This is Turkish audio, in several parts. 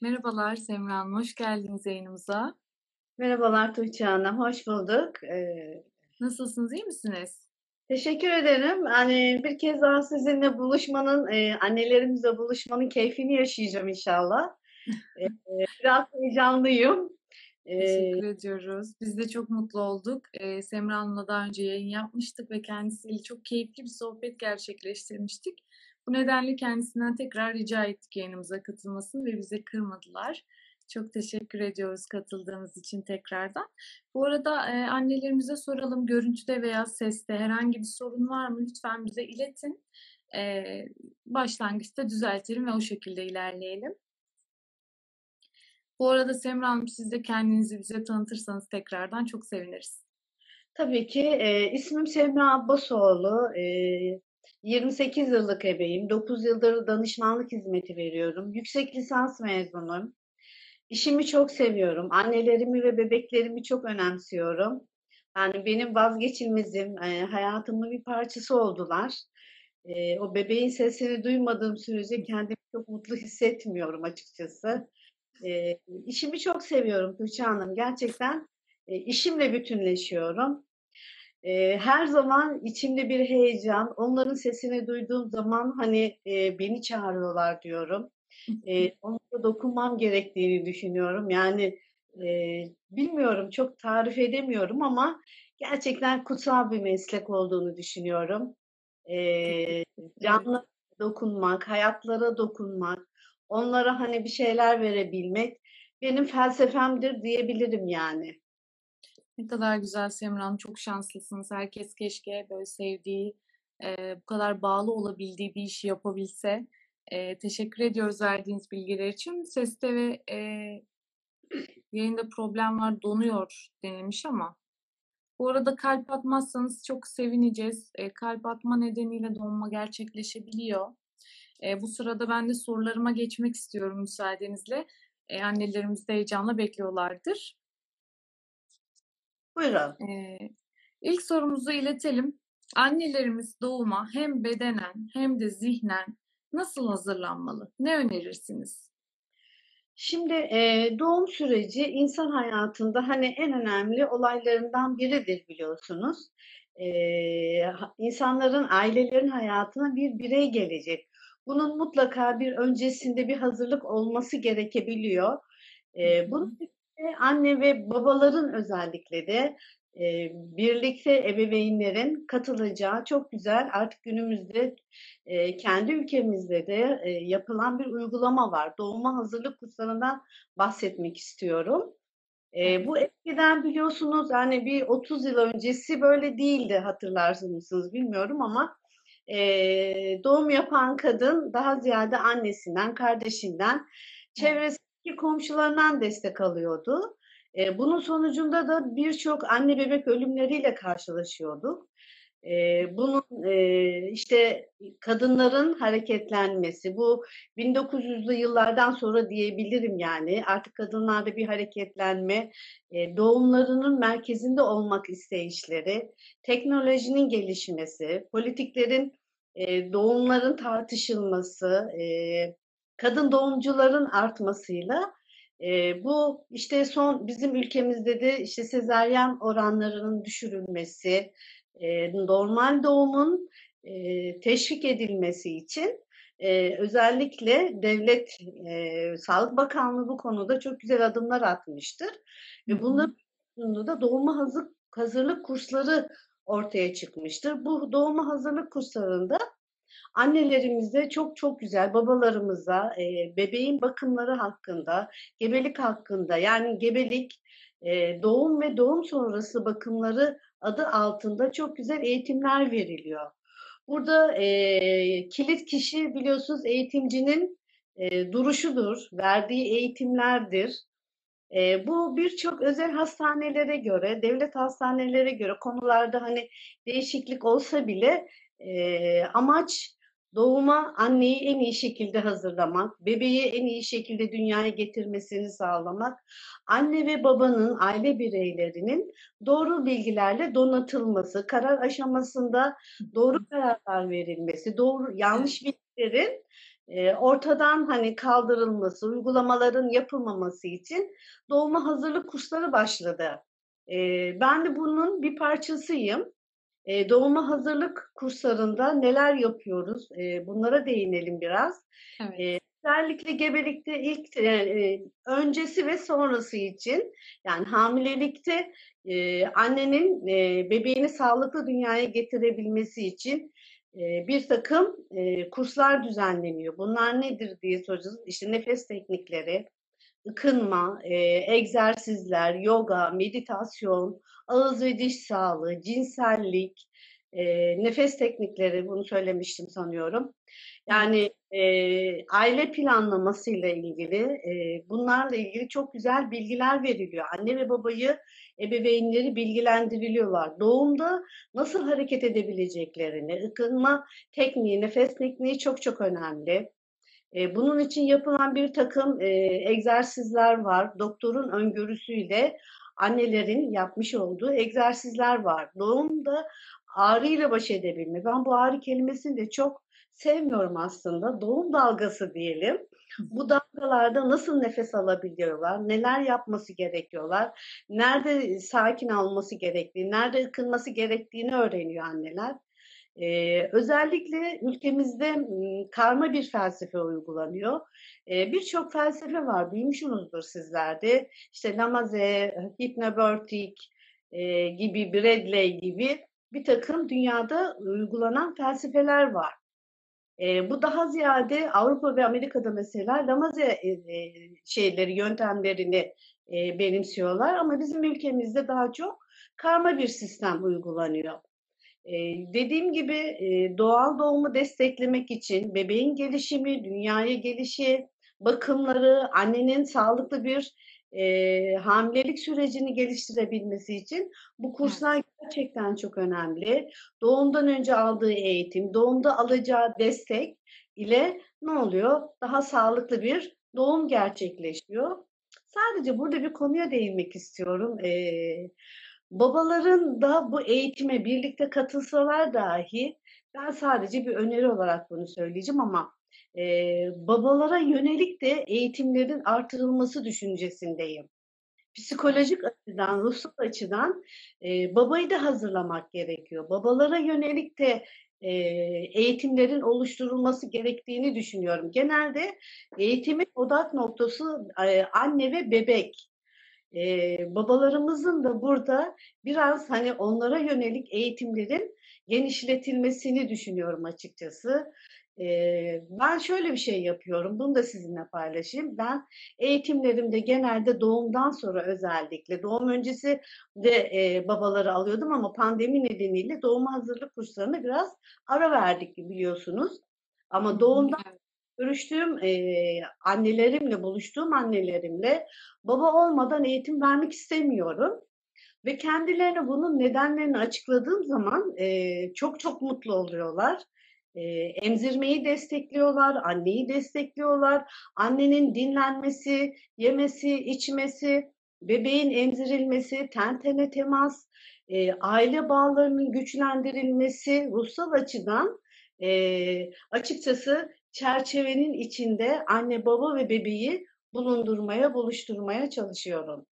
Merhabalar Semra Hanım, hoş geldiniz yayınımıza. Merhabalar Tuğçe Hanım, hoş bulduk. Ee, Nasılsınız, iyi misiniz? Teşekkür ederim. Yani bir kez daha sizinle buluşmanın, e, annelerimizle buluşmanın keyfini yaşayacağım inşallah. e, biraz heyecanlıyım. Teşekkür ee, ediyoruz. Biz de çok mutlu olduk. Ee, Semra Hanım'la daha önce yayın yapmıştık ve kendisiyle çok keyifli bir sohbet gerçekleştirmiştik. Bu nedenle kendisinden tekrar rica ettik yayınımıza katılmasını ve bize kırmadılar. Çok teşekkür ediyoruz katıldığınız için tekrardan. Bu arada e, annelerimize soralım görüntüde veya seste herhangi bir sorun var mı? Lütfen bize iletin. E, başlangıçta düzeltelim ve o şekilde ilerleyelim. Bu arada Semra Hanım siz de kendinizi bize tanıtırsanız tekrardan çok seviniriz. Tabii ki. E, ismim Semra Abbasoğlu. E, 28 yıllık ebeyim. 9 yıldır danışmanlık hizmeti veriyorum. Yüksek lisans mezunum. İşimi çok seviyorum. Annelerimi ve bebeklerimi çok önemsiyorum. Yani benim vazgeçilmezim, e, hayatımın bir parçası oldular. E, o bebeğin sesini duymadığım sürece kendimi çok mutlu hissetmiyorum açıkçası. E, işimi çok seviyorum Tuğçe Hanım. Gerçekten işimle bütünleşiyorum. E, her zaman içimde bir heyecan. Onların sesini duyduğum zaman hani e, beni çağırıyorlar diyorum. E, onlara dokunmam gerektiğini düşünüyorum. Yani e, bilmiyorum, çok tarif edemiyorum ama gerçekten kutsal bir meslek olduğunu düşünüyorum. E, canlı dokunmak, hayatlara dokunmak, onlara hani bir şeyler verebilmek benim felsefemdir diyebilirim yani. Ne kadar güzel Semran, çok şanslısınız. Herkes keşke böyle sevdiği, e, bu kadar bağlı olabildiği bir işi yapabilse. E, teşekkür ediyoruz verdiğiniz bilgiler için. Seste ve e, yayında problem var, donuyor denilmiş ama bu arada kalp atmazsanız çok sevineceğiz. E, kalp atma nedeniyle donma gerçekleşebiliyor. E, bu sırada ben de sorularıma geçmek istiyorum müsaadenizle. E, annelerimiz de heyecanla bekliyorlardır. Buyurun. E, ilk sorumuzu iletelim. Annelerimiz doğuma hem bedenen hem de zihnen nasıl hazırlanmalı? Ne önerirsiniz? Şimdi e, doğum süreci insan hayatında hani en önemli olaylarından biridir biliyorsunuz. E, insanların, ailelerin hayatına bir birey gelecek. Bunun mutlaka bir öncesinde bir hazırlık olması gerekebiliyor. E, bunun anne ve babaların özellikle de e, birlikte ebeveynlerin katılacağı çok güzel artık günümüzde e, kendi ülkemizde de e, yapılan bir uygulama var. Doğuma hazırlık kurslarından bahsetmek istiyorum. E, bu eskiden biliyorsunuz hani bir 30 yıl öncesi böyle değildi hatırlarsınız bilmiyorum ama e, doğum yapan kadın daha ziyade annesinden, kardeşinden, çevresindeki komşularından destek alıyordu. E, bunun sonucunda da birçok anne bebek ölümleriyle karşılaşıyorduk. E, bunun e, işte kadınların hareketlenmesi, bu 1900'lü yıllardan sonra diyebilirim yani artık kadınlarda bir hareketlenme, e, doğumlarının merkezinde olmak isteyişleri, teknolojinin gelişmesi, politiklerin e, doğumların tartışılması, e, kadın doğumcuların artmasıyla e, bu işte son bizim ülkemizde de işte sezaryen oranlarının düşürülmesi, e, normal doğumun e, teşvik edilmesi için e, özellikle devlet e, Sağlık Bakanlığı bu konuda çok güzel adımlar atmıştır. Ve bunların da doğuma hazır, hazırlık kursları ortaya çıkmıştır. Bu doğuma hazırlık kurslarında annelerimize çok çok güzel, babalarımıza e, bebeğin bakımları hakkında, gebelik hakkında yani gebelik, e, doğum ve doğum sonrası bakımları adı altında çok güzel eğitimler veriliyor. Burada e, kilit kişi biliyorsunuz eğitimcinin e, duruşudur, verdiği eğitimlerdir. E, bu birçok özel hastanelere göre, devlet hastanelere göre konularda hani değişiklik olsa bile e, amaç doğuma anneyi en iyi şekilde hazırlamak, bebeği en iyi şekilde dünyaya getirmesini sağlamak, anne ve babanın, aile bireylerinin doğru bilgilerle donatılması, karar aşamasında doğru kararlar verilmesi, doğru yanlış bilgilerin e, ortadan hani kaldırılması, uygulamaların yapılmaması için doğuma hazırlık kursları başladı. E, ben de bunun bir parçasıyım. E, doğuma hazırlık kurslarında neler yapıyoruz? E, bunlara değinelim biraz. Evet. E, özellikle gebelikte ilk e, öncesi ve sonrası için yani hamilelikte e, annenin e, bebeğini sağlıklı dünyaya getirebilmesi için bir takım kurslar düzenleniyor. Bunlar nedir diye soracağız. İşte nefes teknikleri, ıkınma, egzersizler, yoga, meditasyon, ağız ve diş sağlığı, cinsellik, nefes teknikleri bunu söylemiştim sanıyorum. Yani e, aile planlamasıyla ilgili e, bunlarla ilgili çok güzel bilgiler veriliyor. Anne ve babayı ebeveynleri bilgilendiriliyorlar. Doğumda nasıl hareket edebileceklerini, ıkınma tekniği, nefes tekniği çok çok önemli. E, bunun için yapılan bir takım e, egzersizler var. Doktorun öngörüsüyle annelerin yapmış olduğu egzersizler var. Doğumda ağrıyla baş edebilme. Ben bu ağrı kelimesini de çok sevmiyorum aslında. Doğum dalgası diyelim. Bu dalgalarda nasıl nefes alabiliyorlar, neler yapması gerekiyorlar, nerede sakin alması gerektiği, nerede ıkınması gerektiğini öğreniyor anneler. Ee, özellikle ülkemizde karma bir felsefe uygulanıyor. Ee, Birçok felsefe var, duymuşsunuzdur sizler de. İşte Lamaze, Hypnobirthing e, gibi, Bradley gibi bir takım dünyada uygulanan felsefeler var. E, bu daha ziyade Avrupa ve Amerika'da mesela Lamaze e, e, şeyleri, yöntemlerini e, benimsiyorlar ama bizim ülkemizde daha çok karma bir sistem uygulanıyor. E, dediğim gibi e, doğal doğumu desteklemek için bebeğin gelişimi, dünyaya gelişi, bakımları, annenin sağlıklı bir e, hamilelik sürecini geliştirebilmesi için bu kurslar gerçekten çok önemli. Doğumdan önce aldığı eğitim, doğumda alacağı destek ile ne oluyor? Daha sağlıklı bir doğum gerçekleşiyor. Sadece burada bir konuya değinmek istiyorum. Ee, babaların da bu eğitime birlikte katılsalar dahi ben sadece bir öneri olarak bunu söyleyeceğim ama e, babalara yönelik de eğitimlerin artırılması düşüncesindeyim. Psikolojik açıdan, ruhsal açıdan e, babayı da hazırlamak gerekiyor. Babalara yönelik de e, eğitimlerin oluşturulması gerektiğini düşünüyorum. Genelde eğitimin odak noktası e, anne ve bebek. E, babalarımızın da burada biraz hani onlara yönelik eğitimlerin genişletilmesini düşünüyorum açıkçası ben şöyle bir şey yapıyorum, bunu da sizinle paylaşayım. Ben eğitimlerimde genelde doğumdan sonra özellikle, doğum öncesi de e, babaları alıyordum ama pandemi nedeniyle doğum hazırlık kurslarına biraz ara verdik biliyorsunuz. Ama doğumdan görüştüğüm e, annelerimle, buluştuğum annelerimle baba olmadan eğitim vermek istemiyorum. Ve kendilerine bunun nedenlerini açıkladığım zaman e, çok çok mutlu oluyorlar e, emzirmeyi destekliyorlar, anneyi destekliyorlar. Annenin dinlenmesi, yemesi, içmesi, bebeğin emzirilmesi, ten tene temas, e, aile bağlarının güçlendirilmesi ruhsal açıdan e, açıkçası çerçevenin içinde anne baba ve bebeği bulundurmaya, buluşturmaya çalışıyorum.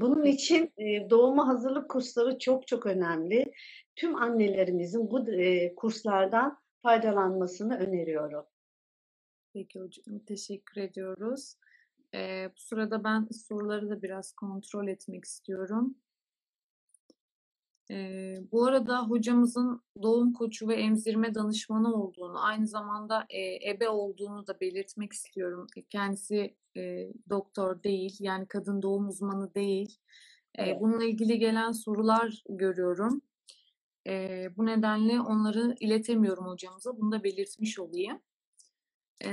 Bunun için doğuma hazırlık kursları çok çok önemli. Tüm annelerimizin bu kurslardan faydalanmasını öneriyorum. Peki hocam teşekkür ediyoruz. Ee, bu sırada ben soruları da biraz kontrol etmek istiyorum. Ee, bu arada hocamızın doğum koçu ve emzirme danışmanı olduğunu, aynı zamanda e, ebe olduğunu da belirtmek istiyorum. Kendisi e, doktor değil, yani kadın doğum uzmanı değil. E, bununla ilgili gelen sorular görüyorum. E, bu nedenle onları iletemiyorum hocamıza. Bunu da belirtmiş olayım. E,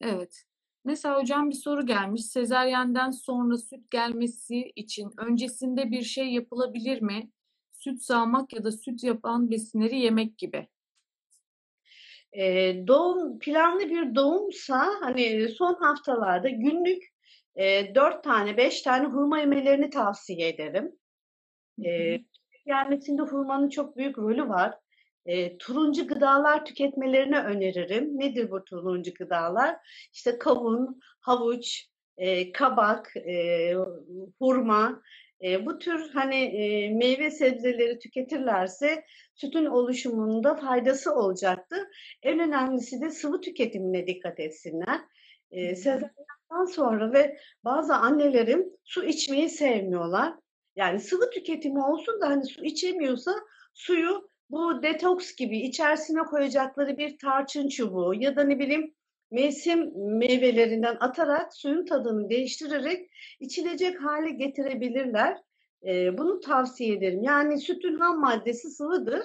evet. Mesela hocam bir soru gelmiş. Sezeryenden sonra süt gelmesi için öncesinde bir şey yapılabilir mi? Süt sağmak ya da süt yapan besinleri yemek gibi. Ee, doğum planlı bir doğumsa hani son haftalarda günlük e, 4 tane 5 tane hurma yemelerini tavsiye ederim. Ee, gelmesinde hurmanın çok büyük rolü var. E, turuncu gıdalar tüketmelerini öneririm. Nedir bu turuncu gıdalar? İşte kavun, havuç, e, kabak, e, hurma, e, bu tür hani e, meyve sebzeleri tüketirlerse sütün oluşumunda faydası olacaktır. En önemlisi de sıvı tüketimine dikkat etsinler. E, sezaryenden sonra ve bazı annelerim su içmeyi sevmiyorlar. Yani sıvı tüketimi olsun da hani su içemiyorsa suyu bu detoks gibi içerisine koyacakları bir tarçın çubuğu ya da ne bileyim mevsim meyvelerinden atarak suyun tadını değiştirerek içilecek hale getirebilirler. E, bunu tavsiye ederim. Yani sütün ham maddesi sıvıdır.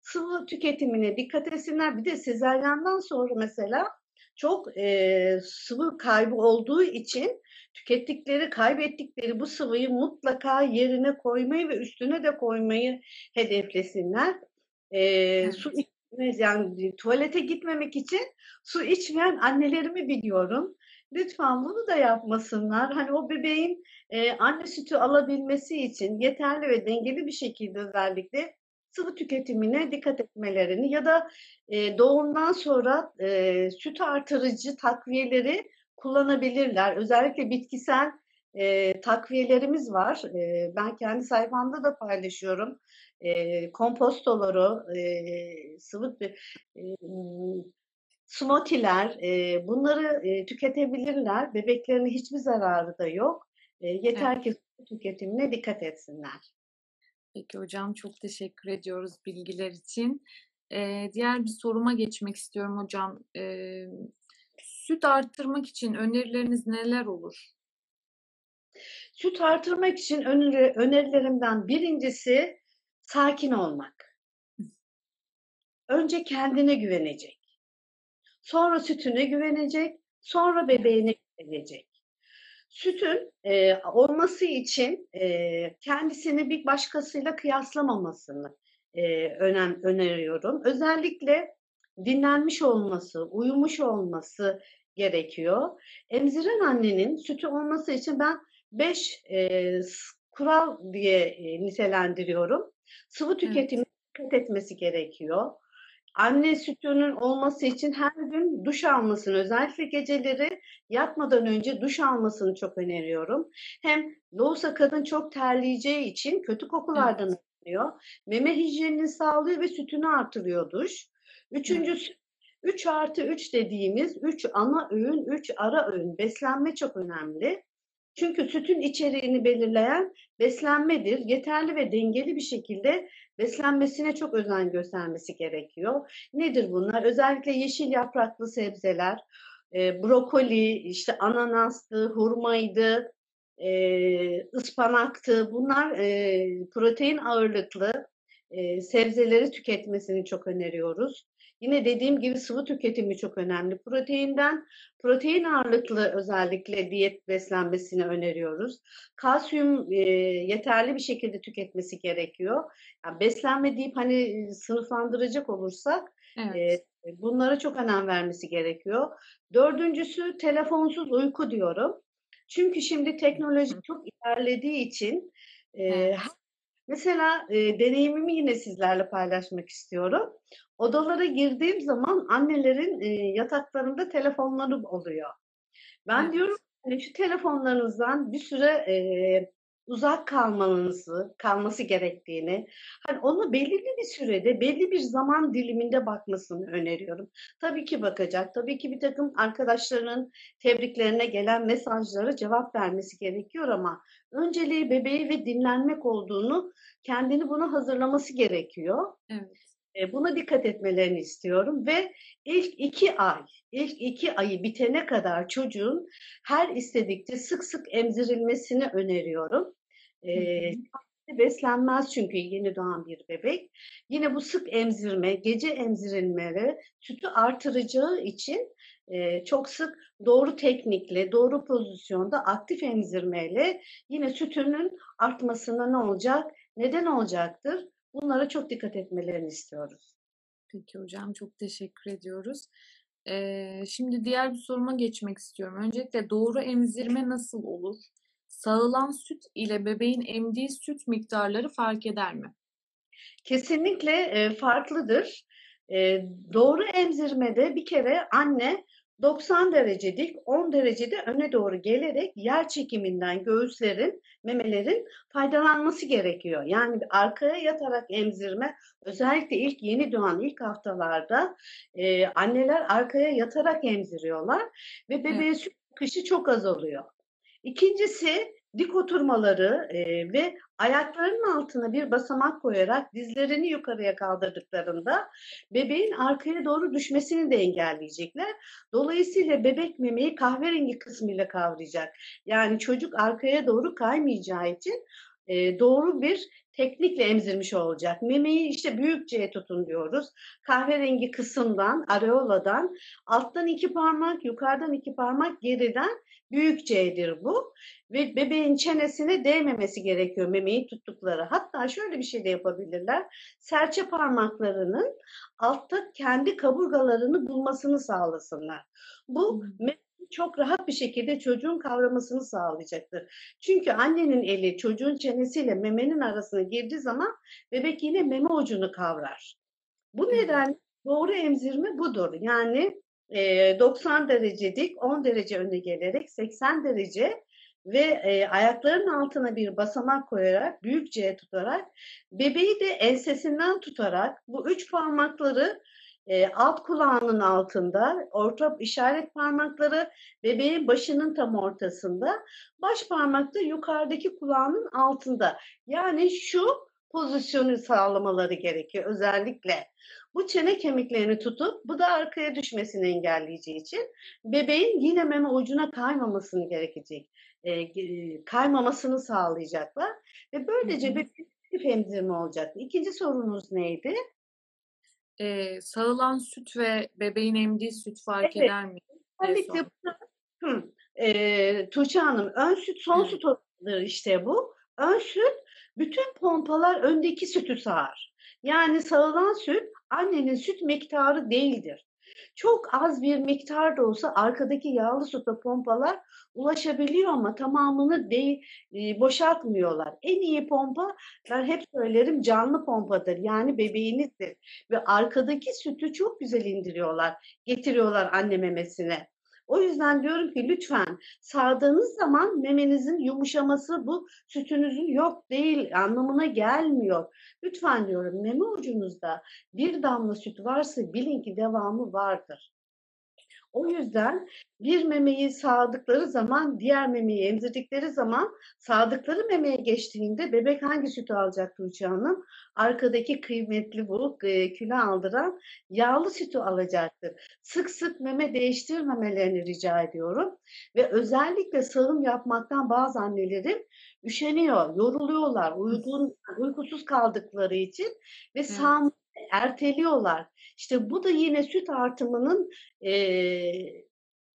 Sıvı tüketimine dikkat etsinler. Bir de sezaryandan sonra mesela çok e, sıvı kaybı olduğu için tükettikleri, kaybettikleri bu sıvıyı mutlaka yerine koymayı ve üstüne de koymayı hedeflesinler. E, evet. Su yani tuvalete gitmemek için su içmeyen annelerimi biliyorum. Lütfen bunu da yapmasınlar. Hani o bebeğin e, anne sütü alabilmesi için yeterli ve dengeli bir şekilde özellikle sıvı tüketimine dikkat etmelerini ya da e, doğumdan sonra e, süt artırıcı takviyeleri kullanabilirler. Özellikle bitkisel e, takviyelerimiz var. E, ben kendi sayfamda da paylaşıyorum. E, kompostoları, e, sıvı e, smoothie'ler, e, bunları e, tüketebilirler. Bebeklerine hiçbir zararı da yok. E, yeter evet. ki tüketimine dikkat etsinler. Peki hocam çok teşekkür ediyoruz bilgiler için. Ee, diğer bir soruma geçmek istiyorum hocam. Ee, süt arttırmak için önerileriniz neler olur? Süt artırmak için öneri, önerilerimden birincisi sakin olmak. Önce kendine güvenecek. Sonra sütüne güvenecek. Sonra bebeğine güvenecek. Sütün e, olması için e, kendisini bir başkasıyla kıyaslamamasını e, önem öneriyorum. Özellikle dinlenmiş olması, uyumuş olması gerekiyor. Emziren annenin sütü olması için ben beş e, kural diye e, nitelendiriyorum. Sıvı tüketimi dikkat etmesi gerekiyor. Anne sütünün olması için her gün duş almasını, özellikle geceleri yatmadan önce duş almasını çok öneriyorum. Hem doğusa kadın çok terleyeceği için kötü kokulardan evet. arınıyor. Meme hijyenini sağlıyor ve sütünü artırıyor duş. Üçüncüsü evet. 3 artı 3 dediğimiz 3 ana öğün, 3 ara öğün beslenme çok önemli. Çünkü sütün içeriğini belirleyen beslenmedir. Yeterli ve dengeli bir şekilde beslenmesine çok özen göstermesi gerekiyor. Nedir bunlar? Özellikle yeşil yapraklı sebzeler, e, brokoli, işte ananastı, hurmaydı, e, ıspanaktı. Bunlar e, protein ağırlıklı sebzeleri tüketmesini çok öneriyoruz. Yine dediğim gibi sıvı tüketimi çok önemli. Proteinden, protein ağırlıklı özellikle diyet beslenmesini öneriyoruz. Kalsiyum e, yeterli bir şekilde tüketmesi gerekiyor. Yani beslenme deyip hani sınıflandıracak olursak evet. e, bunlara çok önem vermesi gerekiyor. Dördüncüsü telefonsuz uyku diyorum. Çünkü şimdi teknoloji çok ilerlediği için e, evet. Mesela e, deneyimimi yine sizlerle paylaşmak istiyorum. Odalara girdiğim zaman annelerin e, yataklarında telefonları oluyor. Ben evet. diyorum hani şu telefonlarınızdan bir süre e, uzak kalmanızı, kalması gerektiğini, hani onu belirli bir sürede, belli bir zaman diliminde bakmasını öneriyorum. Tabii ki bakacak, tabii ki bir takım arkadaşlarının tebriklerine gelen mesajlara cevap vermesi gerekiyor ama önceliği bebeği ve dinlenmek olduğunu, kendini buna hazırlaması gerekiyor. Evet. Buna dikkat etmelerini istiyorum ve ilk iki ay, ilk iki ayı bitene kadar çocuğun her istedikçe sık sık emzirilmesini öneriyorum. Ee, beslenmez çünkü yeni doğan bir bebek. Yine bu sık emzirme, gece emzirilmeleri sütü artıracağı için e, çok sık doğru teknikle, doğru pozisyonda aktif emzirmeyle yine sütünün artmasına ne olacak? Neden olacaktır? Bunlara çok dikkat etmelerini istiyoruz. Peki hocam çok teşekkür ediyoruz. Ee, şimdi diğer bir soruma geçmek istiyorum. Öncelikle doğru emzirme nasıl olur? Sağılan süt ile bebeğin emdiği süt miktarları fark eder mi? Kesinlikle e, farklıdır. E, doğru emzirmede bir kere anne 90 derece dik, 10 derecede öne doğru gelerek yer çekiminden göğüslerin, memelerin faydalanması gerekiyor. Yani arkaya yatarak emzirme özellikle ilk yeni doğan ilk haftalarda e, anneler arkaya yatarak emziriyorlar ve bebeğe süt akışı çok az oluyor. İkincisi dik oturmaları e, ve ayaklarının altına bir basamak koyarak dizlerini yukarıya kaldırdıklarında bebeğin arkaya doğru düşmesini de engelleyecekler. Dolayısıyla bebek memeyi kahverengi kısmıyla kavrayacak. Yani çocuk arkaya doğru kaymayacağı için e, doğru bir teknikle emzirmiş olacak. Memeyi işte büyükçe tutun diyoruz. Kahverengi kısımdan, areoladan, alttan iki parmak, yukarıdan iki parmak, geriden büyük C'dir bu. Ve bebeğin çenesine değmemesi gerekiyor memeyi tuttukları. Hatta şöyle bir şey de yapabilirler. Serçe parmaklarının altta kendi kaburgalarını bulmasını sağlasınlar. Bu çok rahat bir şekilde çocuğun kavramasını sağlayacaktır. Çünkü annenin eli çocuğun çenesiyle memenin arasına girdiği zaman bebek yine meme ucunu kavrar. Bu nedenle doğru emzirme budur. Yani 90 derece dik, 10 derece öne gelerek 80 derece ve e, ayaklarının altına bir basamak koyarak büyükçe tutarak bebeği de ensesinden tutarak bu üç parmakları e, alt kulağının altında, orta işaret parmakları bebeğin başının tam ortasında, baş parmak da yukarıdaki kulağının altında. Yani şu pozisyonu sağlamaları gerekiyor özellikle. Bu çene kemiklerini tutup bu da arkaya düşmesini engelleyeceği için bebeğin yine meme ucuna kaymamasını gerekecek. E, kaymamasını sağlayacaklar ve böylece bir emzirme olacak. İkinci sorunuz neydi? Ee, sağılan süt ve bebeğin emdiği süt fark evet. eder mi? Özellikle Hı. E, Tuğçe Hanım ön süt son evet. süt işte bu. Ön süt bütün pompalar öndeki sütü sağar. Yani sağılan süt annenin süt miktarı değildir. Çok az bir miktar da olsa arkadaki yağlı sütle pompalar ulaşabiliyor ama tamamını değil, e, boşaltmıyorlar. En iyi pompa ben hep söylerim canlı pompadır. Yani bebeğinizdir. Ve arkadaki sütü çok güzel indiriyorlar. Getiriyorlar anne memesine. O yüzden diyorum ki lütfen sağdığınız zaman memenizin yumuşaması bu sütünüzün yok değil anlamına gelmiyor. Lütfen diyorum meme ucunuzda bir damla süt varsa bilin ki devamı vardır. O yüzden bir memeyi sağdıkları zaman, diğer memeyi emzirdikleri zaman sağdıkları memeye geçtiğinde bebek hangi sütü alacak Tuğçe Hanım? Arkadaki kıymetli bu e, kilo aldıran yağlı sütü alacaktır. Sık sık meme değiştirmemelerini rica ediyorum. Ve özellikle sağım yapmaktan bazı annelerin üşeniyor, yoruluyorlar, uygun, uykusuz kaldıkları için ve sağım erteliyorlar. İşte bu da yine süt artımının e,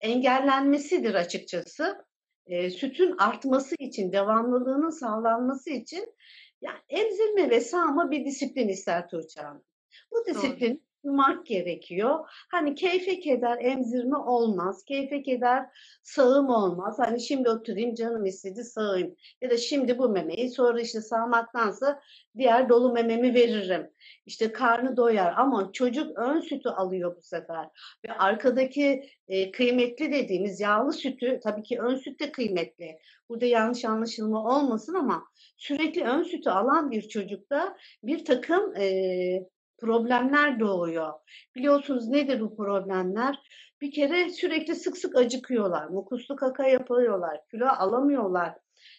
engellenmesidir açıkçası. E, sütün artması için, devamlılığının sağlanması için yani emzirme ve sağma bir disiplin ister Tuğçe Hanım. Bu disiplin uymak gerekiyor. Hani keyfe keder emzirme olmaz. Keyfe keder sağım olmaz. Hani şimdi oturayım canım istedi sağayım. Ya da şimdi bu memeyi sonra işte sağmaktansa diğer dolu mememi veririm. İşte karnı doyar ama çocuk ön sütü alıyor bu sefer. Ve arkadaki e, kıymetli dediğimiz yağlı sütü tabii ki ön süt de kıymetli. Burada yanlış anlaşılma olmasın ama sürekli ön sütü alan bir çocukta bir takım e, problemler doğuyor. Biliyorsunuz nedir bu problemler? Bir kere sürekli sık sık acıkıyorlar, mukuslu kaka yapıyorlar, kilo alamıyorlar.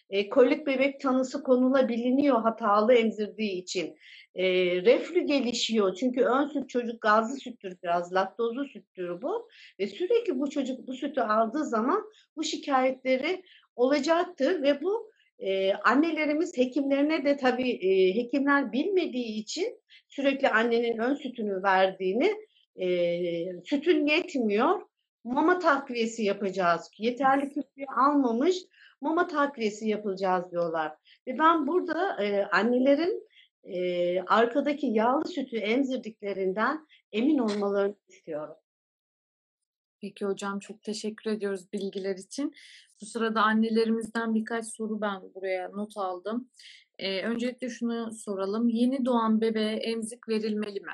E, kolik bebek tanısı konulabiliniyor hatalı emzirdiği için. E, reflü gelişiyor çünkü ön süt çocuk gazlı süttür biraz, laktozlu süttür bu. Ve sürekli bu çocuk bu sütü aldığı zaman bu şikayetleri olacaktır ve bu e, annelerimiz hekimlerine de tabii e, hekimler bilmediği için sürekli annenin ön sütünü verdiğini, e, sütün yetmiyor, mama takviyesi yapacağız. Yeterli kütleyi almamış, mama takviyesi yapılacağız diyorlar. Ve ben burada e, annelerin e, arkadaki yağlı sütü emzirdiklerinden emin olmalarını istiyorum. Peki hocam çok teşekkür ediyoruz bilgiler için. Bu sırada annelerimizden birkaç soru ben buraya not aldım. Eee, öncelikle şunu soralım. Yeni doğan bebeğe emzik verilmeli mi?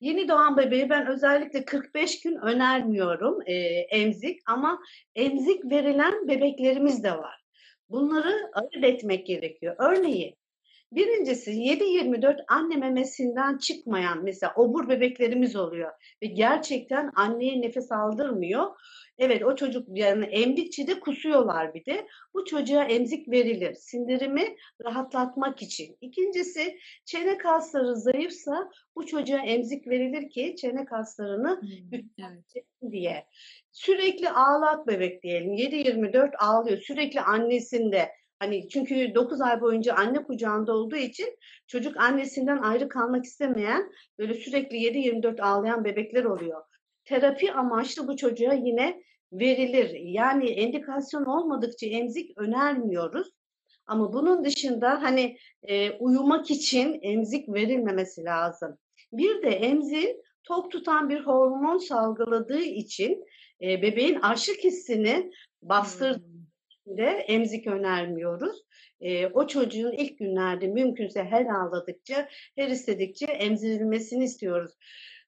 Yeni doğan bebeği ben özellikle 45 gün önermiyorum eee, emzik ama emzik verilen bebeklerimiz de var. Bunları ayırt etmek gerekiyor. Örneğin birincisi 7-24 anne memesinden çıkmayan mesela obur bebeklerimiz oluyor ve gerçekten anneye nefes aldırmıyor. Evet o çocuk yani emdikçe de kusuyorlar bir de. Bu çocuğa emzik verilir. Sindirimi rahatlatmak için. İkincisi çene kasları zayıfsa bu çocuğa emzik verilir ki çene kaslarını güçlensin diye. Sürekli ağlak bebek diyelim. 7-24 ağlıyor. Sürekli annesinde. Hani çünkü 9 ay boyunca anne kucağında olduğu için çocuk annesinden ayrı kalmak istemeyen böyle sürekli 7-24 ağlayan bebekler oluyor. Terapi amaçlı bu çocuğa yine verilir. Yani endikasyon olmadıkça emzik önermiyoruz. Ama bunun dışında hani e, uyumak için emzik verilmemesi lazım. Bir de emziğin tok tutan bir hormon salgıladığı için e, bebeğin açlık hissini bastırdığında Hımm. emzik önermiyoruz. E, o çocuğun ilk günlerde mümkünse her ağladıkça, her istedikçe emzirilmesini istiyoruz.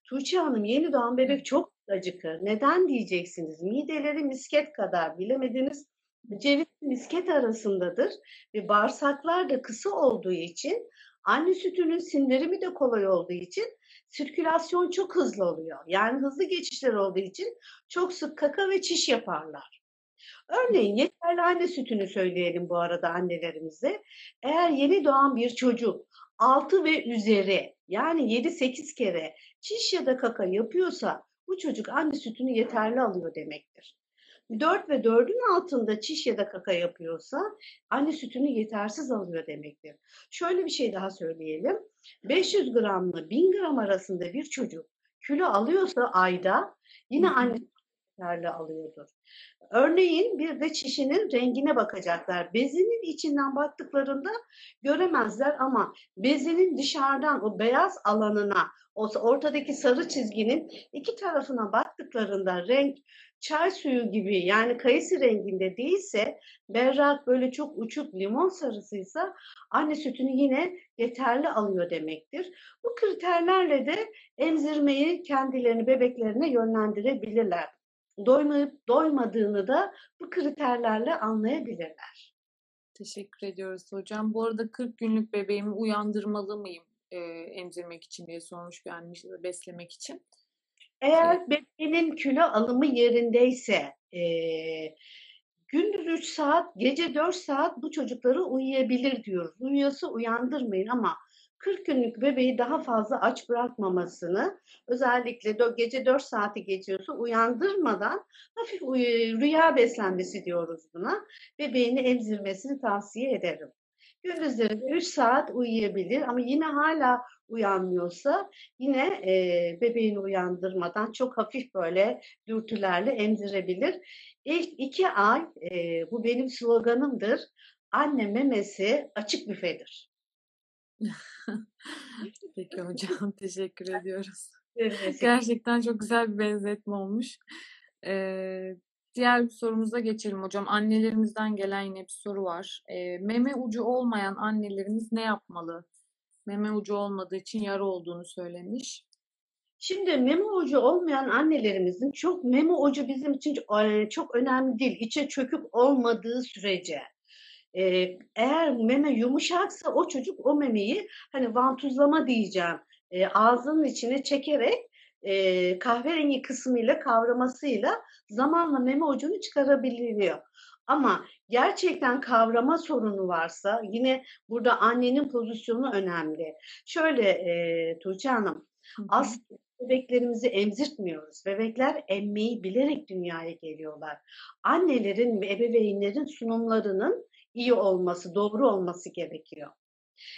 Tuğçe Hanım yeni doğan bebek çok acıkır. Neden diyeceksiniz? Mideleri misket kadar bilemediniz ceviz misket arasındadır ve bağırsaklar da kısa olduğu için anne sütünün sindirimi de kolay olduğu için sirkülasyon çok hızlı oluyor. Yani hızlı geçişler olduğu için çok sık kaka ve çiş yaparlar. Örneğin yeterli anne sütünü söyleyelim bu arada annelerimize. Eğer yeni doğan bir çocuk 6 ve üzeri yani 7-8 kere çiş ya da kaka yapıyorsa bu çocuk anne sütünü yeterli alıyor demektir. 4 ve 4'ün altında çiş ya da kaka yapıyorsa anne sütünü yetersiz alıyor demektir. Şöyle bir şey daha söyleyelim. 500 gramla 1000 gram arasında bir çocuk kilo alıyorsa ayda yine anne yeterli alıyordur. Örneğin bir de çişinin rengine bakacaklar. Bezinin içinden baktıklarında göremezler ama bezinin dışarıdan o beyaz alanına, o ortadaki sarı çizginin iki tarafına baktıklarında renk çay suyu gibi yani kayısı renginde değilse, berrak böyle çok uçuk limon sarısıysa anne sütünü yine yeterli alıyor demektir. Bu kriterlerle de emzirmeyi kendilerini bebeklerine yönlendirebilirler. Doymayıp doymadığını da bu kriterlerle anlayabilirler. Teşekkür ediyoruz hocam. Bu arada 40 günlük bebeğimi uyandırmalı mıyım, eee, emzirmek için diye sormuş bir de beslemek için. Eğer Eee bebeğinin kilo alımı yerindeyse, eee, gündüz 3 saat, gece 4 saat bu çocukları uyuyabilir diyoruz. Uyuyorsa uyandırmayın ama 40 günlük bebeği daha fazla aç bırakmamasını, özellikle gece 4 saati geçiyorsa uyandırmadan hafif rüya beslenmesi diyoruz buna. Bebeğini emzirmesini tavsiye ederim. Gündüzleri de 3 saat uyuyabilir ama yine hâlâ uyanmıyorsa yine, eee, bebeğini uyandırmadan çok hafif böyle dürtülerle emzirebilir. İlk 2 ay, eee, bu benim sloganımdır. Anne memesi açık büfedir. Peki hocam, teşekkür ediyoruz. Evet. Gerçekten çok güzel bir benzetme olmuş. Eee, diğer bir sorumuza geçelim hocam. Annelerimizden gelen yine bir soru var. Eee, meme ucu olmayan annelerimiz ne yapmalı? Meme ucu olmadığı için yara olduğunu söylemiş. Şimdi meme ucu olmayan annelerimizin çok meme ucu bizim için çok önemli değil. İçe çökük olmadığı sürece. Eee, eğer meme yumuşaksa o çocuk o memeyi hani vantuzlama diyeceğim, eee, ağzının içine çekerek, eee, kahverengi kısmıyla kavramasıyla zamanla meme ucunu çıkarabiliyor. Ama gerçekten kavrama sorunu varsa yine burada annenin pozisyonu önemli. Şöyle, eee, Tuğçe Hanım, aslında bebeklerimizi emzirtmiyoruz. Bebekler emmeyi bilerek dünyaya geliyorlar. Annelerin ve ebeveynlerin sunumlarının iyi olması, doğru olması gerekiyor.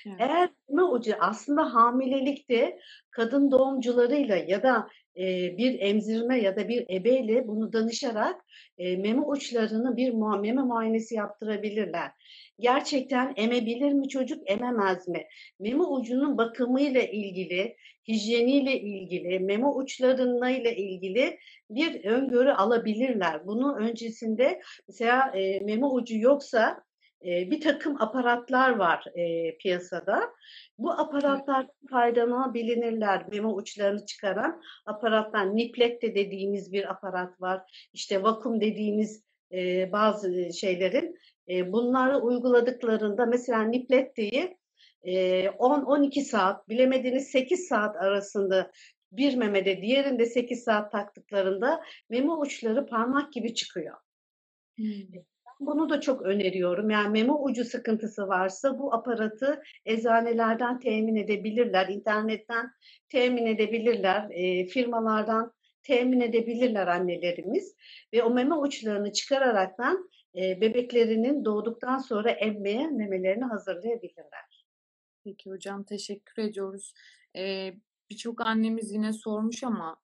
Evet. Eğer meme ucu aslında hamilelikte kadın doğumcularıyla ya da, eee, bir emzirme ya da bir ebeyle bunu danışarak, eee, meme uçlarını bir meme muayenesi yaptırabilirler. Gerçekten emebilir mi çocuk, ememez mi? Meme ucunun bakımıyla ilgili, hijyeniyle ilgili, meme uçlarıyla ilgili bir öngörü alabilirler. Bunu öncesinde mesela, eee, meme ucu yoksa, e, bir takım aparatlar var e, piyasada. Bu aparatlar faydalanabilirler. Meme uçlarını çıkaran aparatlar. Niplet de dediğimiz bir aparat var. İşte vakum dediğimiz e, bazı şeylerin e, bunları uyguladıklarında mesela Niplette'yi e, 10-12 saat bilemediğiniz 8 saat arasında bir memede diğerinde 8 saat taktıklarında meme uçları parmak gibi çıkıyor. Hmm. Bunu da çok öneriyorum. Yani meme ucu sıkıntısı varsa bu aparatı eczanelerden temin edebilirler, internetten temin edebilirler, e, firmalardan temin edebilirler annelerimiz ve o meme uçlarını çıkararaktan e, bebeklerinin doğduktan sonra emmeye memelerini hazırlayabilirler. Peki hocam teşekkür ediyoruz. Ee, Birçok annemiz yine sormuş ama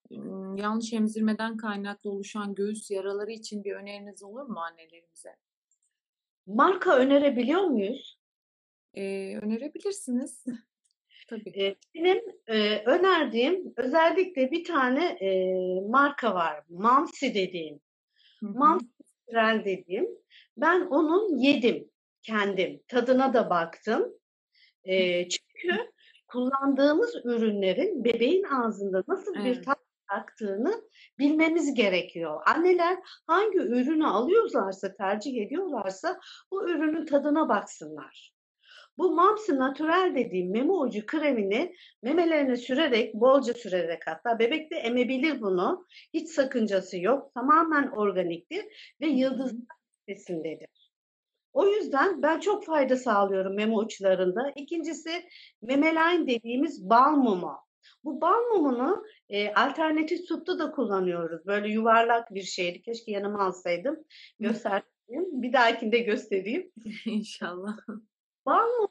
yanlış emzirmeden kaynaklı oluşan göğüs yaraları için bir öneriniz olur mu annelerimize? Marka önerebiliyor muyuz? Ee, önerebilirsiniz. Tabii. Ee, benim e, önerdiğim özellikle bir tane e, marka var. Mamsi dediğim. Mamsi dediğim. Ben onun yedim kendim. Tadına da baktım. E, çünkü kullandığımız ürünlerin bebeğin ağzında nasıl evet. bir tat bıraktığını bilmemiz gerekiyor. Anneler hangi ürünü alıyorlarsa, tercih ediyorlarsa bu ürünün tadına baksınlar. Bu Mamsi Natural dediğim meme ucu kremini memelerine sürerek, bolca sürerek hatta bebek de emebilir bunu. Hiç sakıncası yok. Tamamen organiktir ve yıldız besindedir. O yüzden ben çok fayda sağlıyorum meme uçlarında. İkincisi memeline dediğimiz bal mumu. Bu bal mumunu e, alternatif sütte da kullanıyoruz. Böyle yuvarlak bir şeydi. Keşke yanıma alsaydım. Göstereyim. Bir dahakinde göstereyim. İnşallah. Bal mumu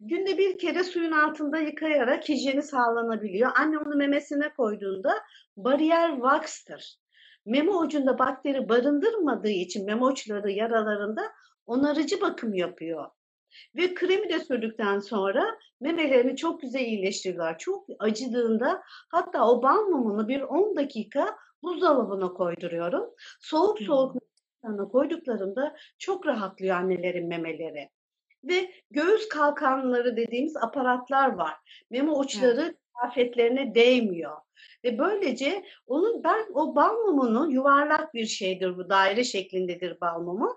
günde bir kere suyun altında yıkayarak hijyeni sağlanabiliyor. Anne onu memesine koyduğunda bariyer wax'tır. Meme ucunda bakteri barındırmadığı için meme uçları yaralarında onarıcı bakım yapıyor. Ve kremi de sürdükten sonra memelerini çok güzel iyileştiriyorlar. Çok acıdığında hatta o bal mumunu bir 10 dakika buzdolabına koyduruyorum. Soğuk soğuk hmm. koyduklarında çok rahatlıyor annelerin memeleri. Ve göğüs kalkanları dediğimiz aparatlar var. Meme uçları evet. Kıyafetlerine değmiyor. Ve böylece onun ben o bal mumunu yuvarlak bir şeydir bu daire şeklindedir bal mumu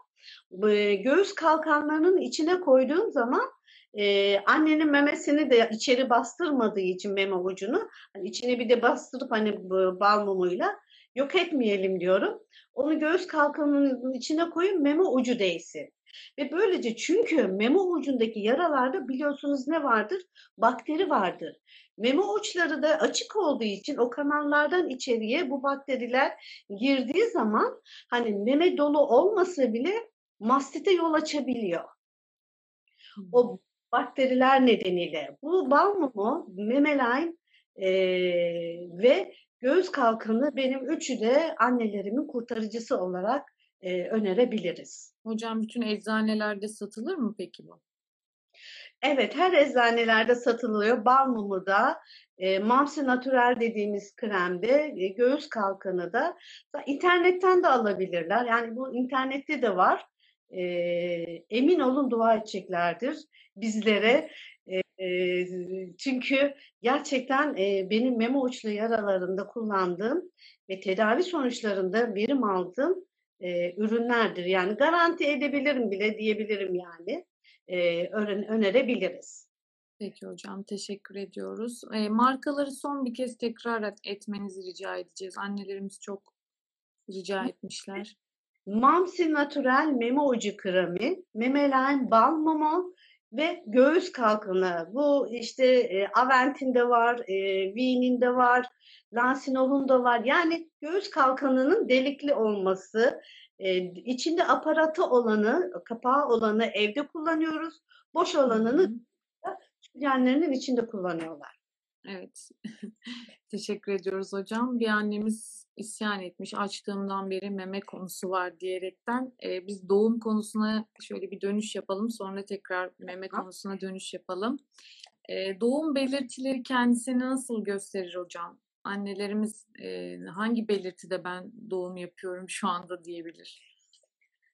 göğüs kalkanlarının içine koyduğum zaman e, annenin memesini de içeri bastırmadığı için meme ucunu hani içine bir de bastırıp hani bal mumuyla yok etmeyelim diyorum. Onu göğüs kalkanının içine koyun meme ucu değsin. Ve böylece çünkü meme ucundaki yaralarda biliyorsunuz ne vardır? Bakteri vardır. Meme uçları da açık olduğu için o kanallardan içeriye bu bakteriler girdiği zaman hani meme dolu olmasa bile mastite yol açabiliyor. O bakteriler nedeniyle. Bu bal mumu, memeline e, ve göğüs kalkanı benim üçü de annelerimin kurtarıcısı olarak e, önerebiliriz. Hocam bütün eczanelerde satılır mı peki bu? Evet, her eczanelerde satılıyor. Bal mumu da, e, Mamsi Natural dediğimiz kremde, e, göğüs kalkanı da. internetten de alabilirler. Yani bu internette de var e, emin olun dua edeceklerdir bizlere. E, e, çünkü gerçekten e, benim meme uçlu yaralarında kullandığım ve tedavi sonuçlarında verim aldığım e, ürünlerdir. Yani garanti edebilirim bile diyebilirim yani. E, önerebiliriz. Peki hocam teşekkür ediyoruz. E, markaları son bir kez tekrar etmenizi rica edeceğiz. Annelerimiz çok rica etmişler. Mamsi Natural meme ucu kremi, Memeline bal mumu ve göğüs kalkanı. Bu işte e, Avent'inde var, e, V'nin var, Lansinov'un da var. Yani göğüs kalkanının delikli olması, e, içinde aparatı olanı, kapağı olanı evde kullanıyoruz. Boş olanını sütyenlerinin içinde kullanıyorlar. Evet. Teşekkür ediyoruz hocam. Bir annemiz isyan etmiş. Açtığımdan beri meme konusu var diyerekten. E, biz doğum konusuna şöyle bir dönüş yapalım. Sonra tekrar meme konusuna dönüş yapalım. E, doğum belirtileri kendisini nasıl gösterir hocam? Annelerimiz e, hangi belirtide ben doğum yapıyorum şu anda diyebilir?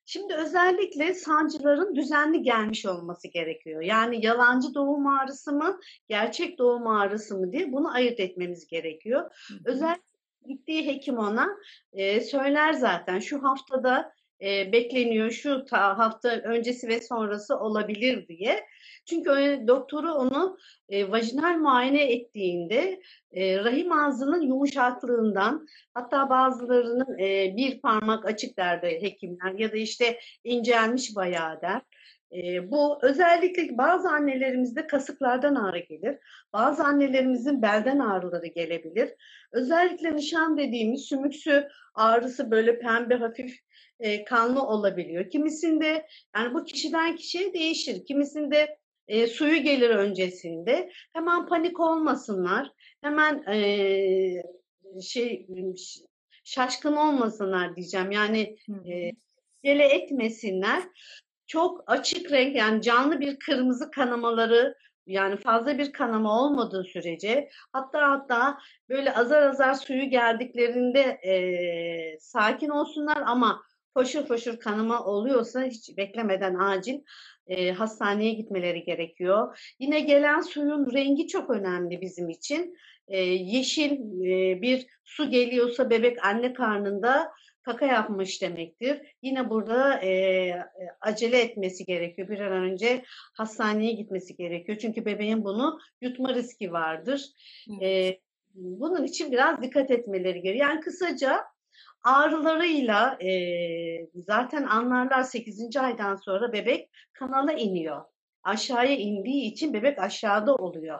Şimdi özellikle sancıların düzenli gelmiş olması gerekiyor. Yani yalancı doğum ağrısı mı, gerçek doğum ağrısı mı diye bunu ayırt etmemiz gerekiyor. Özellikle gittiği hekim ona e, söyler zaten şu haftada e, bekleniyor, şu ta, hafta öncesi ve sonrası olabilir diye. Çünkü doktoru onu e, vajinal muayene ettiğinde e, rahim ağzının yumuşaklığından hatta bazılarının e, bir parmak açık der de hekimler ya da işte incelmiş bayağı der. E, bu özellikle bazı annelerimizde kasıklardan ağrı gelir. Bazı annelerimizin belden ağrıları gelebilir. Özellikle nişan dediğimiz sümüksü ağrısı böyle pembe hafif e, kanlı olabiliyor. Kimisinde yani bu kişiden kişiye değişir. Kimisinde e, suyu gelir öncesinde. Hemen panik olmasınlar. Hemen e, şey şaşkın olmasınlar diyeceğim. Yani e, gele etmesinler. Çok açık renk yani canlı bir kırmızı kanamaları yani fazla bir kanama olmadığı sürece hatta hatta böyle azar azar suyu geldiklerinde e, sakin olsunlar ama foşur foşur kanama oluyorsa hiç beklemeden acil e, hastaneye gitmeleri gerekiyor. Yine gelen suyun rengi çok önemli bizim için. E, yeşil e, bir su geliyorsa bebek anne karnında kaka yapmış demektir. Yine burada e, acele etmesi gerekiyor. Bir an önce hastaneye gitmesi gerekiyor. Çünkü bebeğin bunu yutma riski vardır. Evet. E, bunun için biraz dikkat etmeleri gerekiyor. Yani kısaca ağrılarıyla e, zaten anlarlar 8. aydan sonra bebek kanala iniyor. Aşağıya indiği için bebek aşağıda oluyor.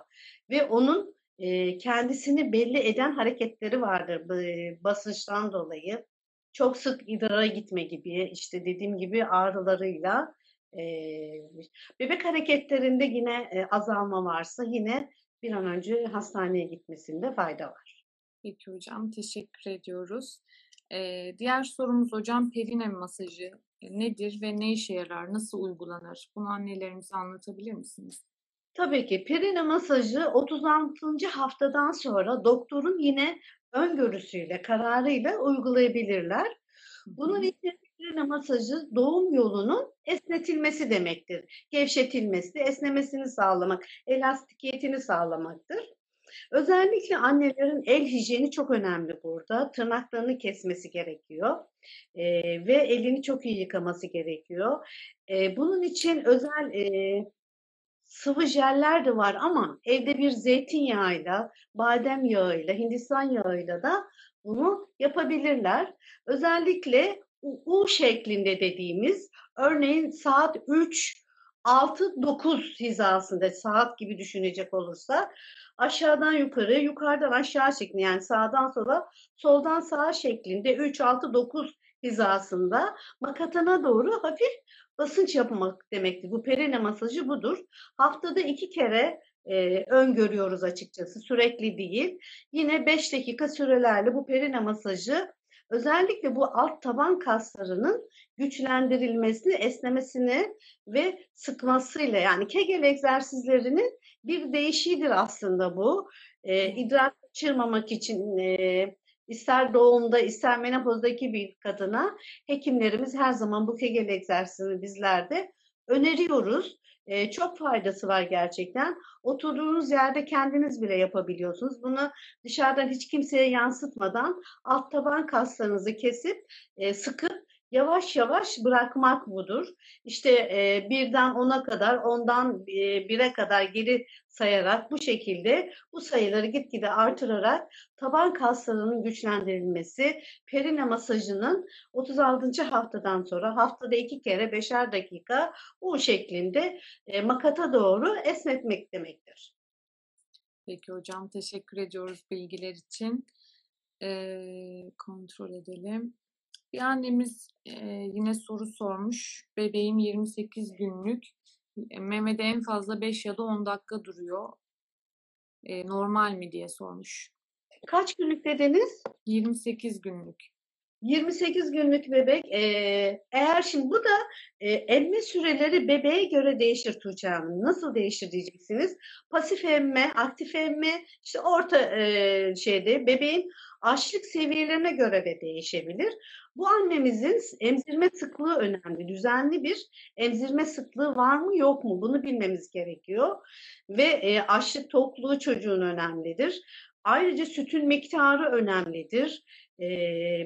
Ve onun e, kendisini belli eden hareketleri vardır e, basınçtan dolayı. Çok sık idrara gitme gibi işte dediğim gibi ağrılarıyla e, bebek hareketlerinde yine e, azalma varsa yine bir an önce hastaneye gitmesinde fayda var. Peki hocam teşekkür ediyoruz. Ee, diğer sorumuz hocam perine masajı nedir ve ne işe yarar, nasıl uygulanır? Bunu annelerimize anlatabilir misiniz? Tabii ki perine masajı 36. haftadan sonra doktorun yine öngörüsüyle, kararıyla uygulayabilirler. Bunun için perine masajı doğum yolunun esnetilmesi demektir. Gevşetilmesi, esnemesini sağlamak, elastikiyetini sağlamaktır. Özellikle annelerin el hijyeni çok önemli burada. Tırnaklarını kesmesi gerekiyor e, ve elini çok iyi yıkaması gerekiyor. E, bunun için özel e, sıvı jeller de var ama evde bir zeytinyağıyla, badem yağıyla, hindistan yağıyla da bunu yapabilirler. Özellikle U şeklinde dediğimiz örneğin saat 3 6-9 hizasında saat gibi düşünecek olursa aşağıdan yukarı, yukarıdan aşağı şeklinde yani sağdan sola, soldan sağa şeklinde 3-6-9 hizasında makatana doğru hafif basınç yapmak demektir. Bu perine masajı budur. Haftada iki kere e, öngörüyoruz açıkçası. Sürekli değil. Yine 5 dakika sürelerle bu perine masajı özellikle bu alt taban kaslarının güçlendirilmesini, esnemesini ve sıkmasıyla yani Kegel egzersizlerinin bir değişiğidir aslında bu. E, idrar kaçırmamak için e, ister doğumda ister menopozdaki bir kadına hekimlerimiz her zaman bu Kegel egzersizini bizlerde öneriyoruz. E, çok faydası var gerçekten. Oturduğunuz yerde kendiniz bile yapabiliyorsunuz. Bunu dışarıdan hiç kimseye yansıtmadan alt taban kaslarınızı kesip e, sıkıp yavaş yavaş bırakmak budur. İşte e, birden ona kadar, ondan e, bire kadar geri sayarak bu şekilde bu sayıları gitgide artırarak taban kaslarının güçlendirilmesi, perine masajının 36. haftadan sonra haftada iki kere beşer dakika bu şeklinde e, makata doğru esnetmek demektir. Peki hocam teşekkür ediyoruz bilgiler için. Ee, kontrol edelim. Bir annemiz e, yine soru sormuş. Bebeğim 28 günlük. Memede en fazla 5 ya da 10 dakika duruyor. E, normal mi diye sormuş. Kaç günlük dediniz? 28 günlük. 28 günlük bebek e, eğer şimdi bu da e, emme süreleri bebeğe göre değişir Tuğçe Hanım. Nasıl değişir diyeceksiniz. Pasif emme, aktif emme işte orta e, şeyde bebeğin açlık seviyelerine göre de değişebilir. Bu annemizin emzirme sıklığı önemli. Düzenli bir emzirme sıklığı var mı yok mu? Bunu bilmemiz gerekiyor. Ve e, açlık tokluğu çocuğun önemlidir. Ayrıca sütün miktarı önemlidir. E,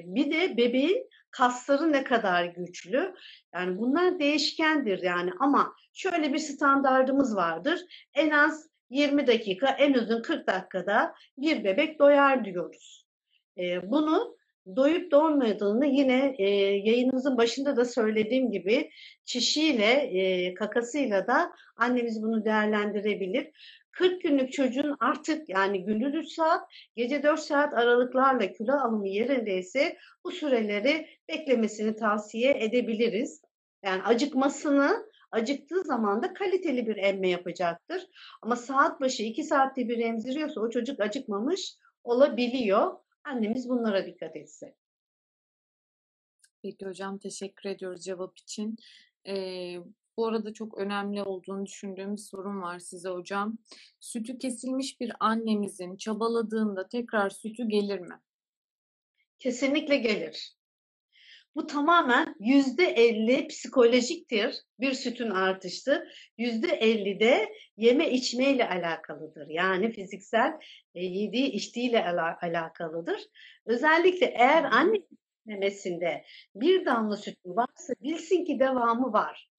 bir de bebeğin kasları ne kadar güçlü. Yani bunlar değişkendir yani ama şöyle bir standardımız vardır. En az 20 dakika, en uzun 40 dakikada bir bebek doyar diyoruz. E, bunu doyup doymadığını yine e, yayınımızın başında da söylediğim gibi çişiyle, e, kakasıyla da annemiz bunu değerlendirebilir. 40 günlük çocuğun artık yani gündüz 3 saat, gece 4 saat aralıklarla kilo alımı yerindeyse bu süreleri beklemesini tavsiye edebiliriz. Yani acıkmasını acıktığı zaman da kaliteli bir emme yapacaktır. Ama saat başı 2 saatte bir emziriyorsa o çocuk acıkmamış olabiliyor. Annemiz bunlara dikkat etse. Peki hocam teşekkür ediyoruz cevap için. Ee, bu arada çok önemli olduğunu düşündüğüm bir sorun var size hocam. Sütü kesilmiş bir annemizin çabaladığında tekrar sütü gelir mi? Kesinlikle gelir. Bu tamamen yüzde elli psikolojiktir bir sütün artışı. Yüzde elli de yeme içmeyle alakalıdır. Yani fiziksel e, yediği içtiğiyle ala, alakalıdır. Özellikle eğer anne memesinde bir damla süt varsa bilsin ki devamı var.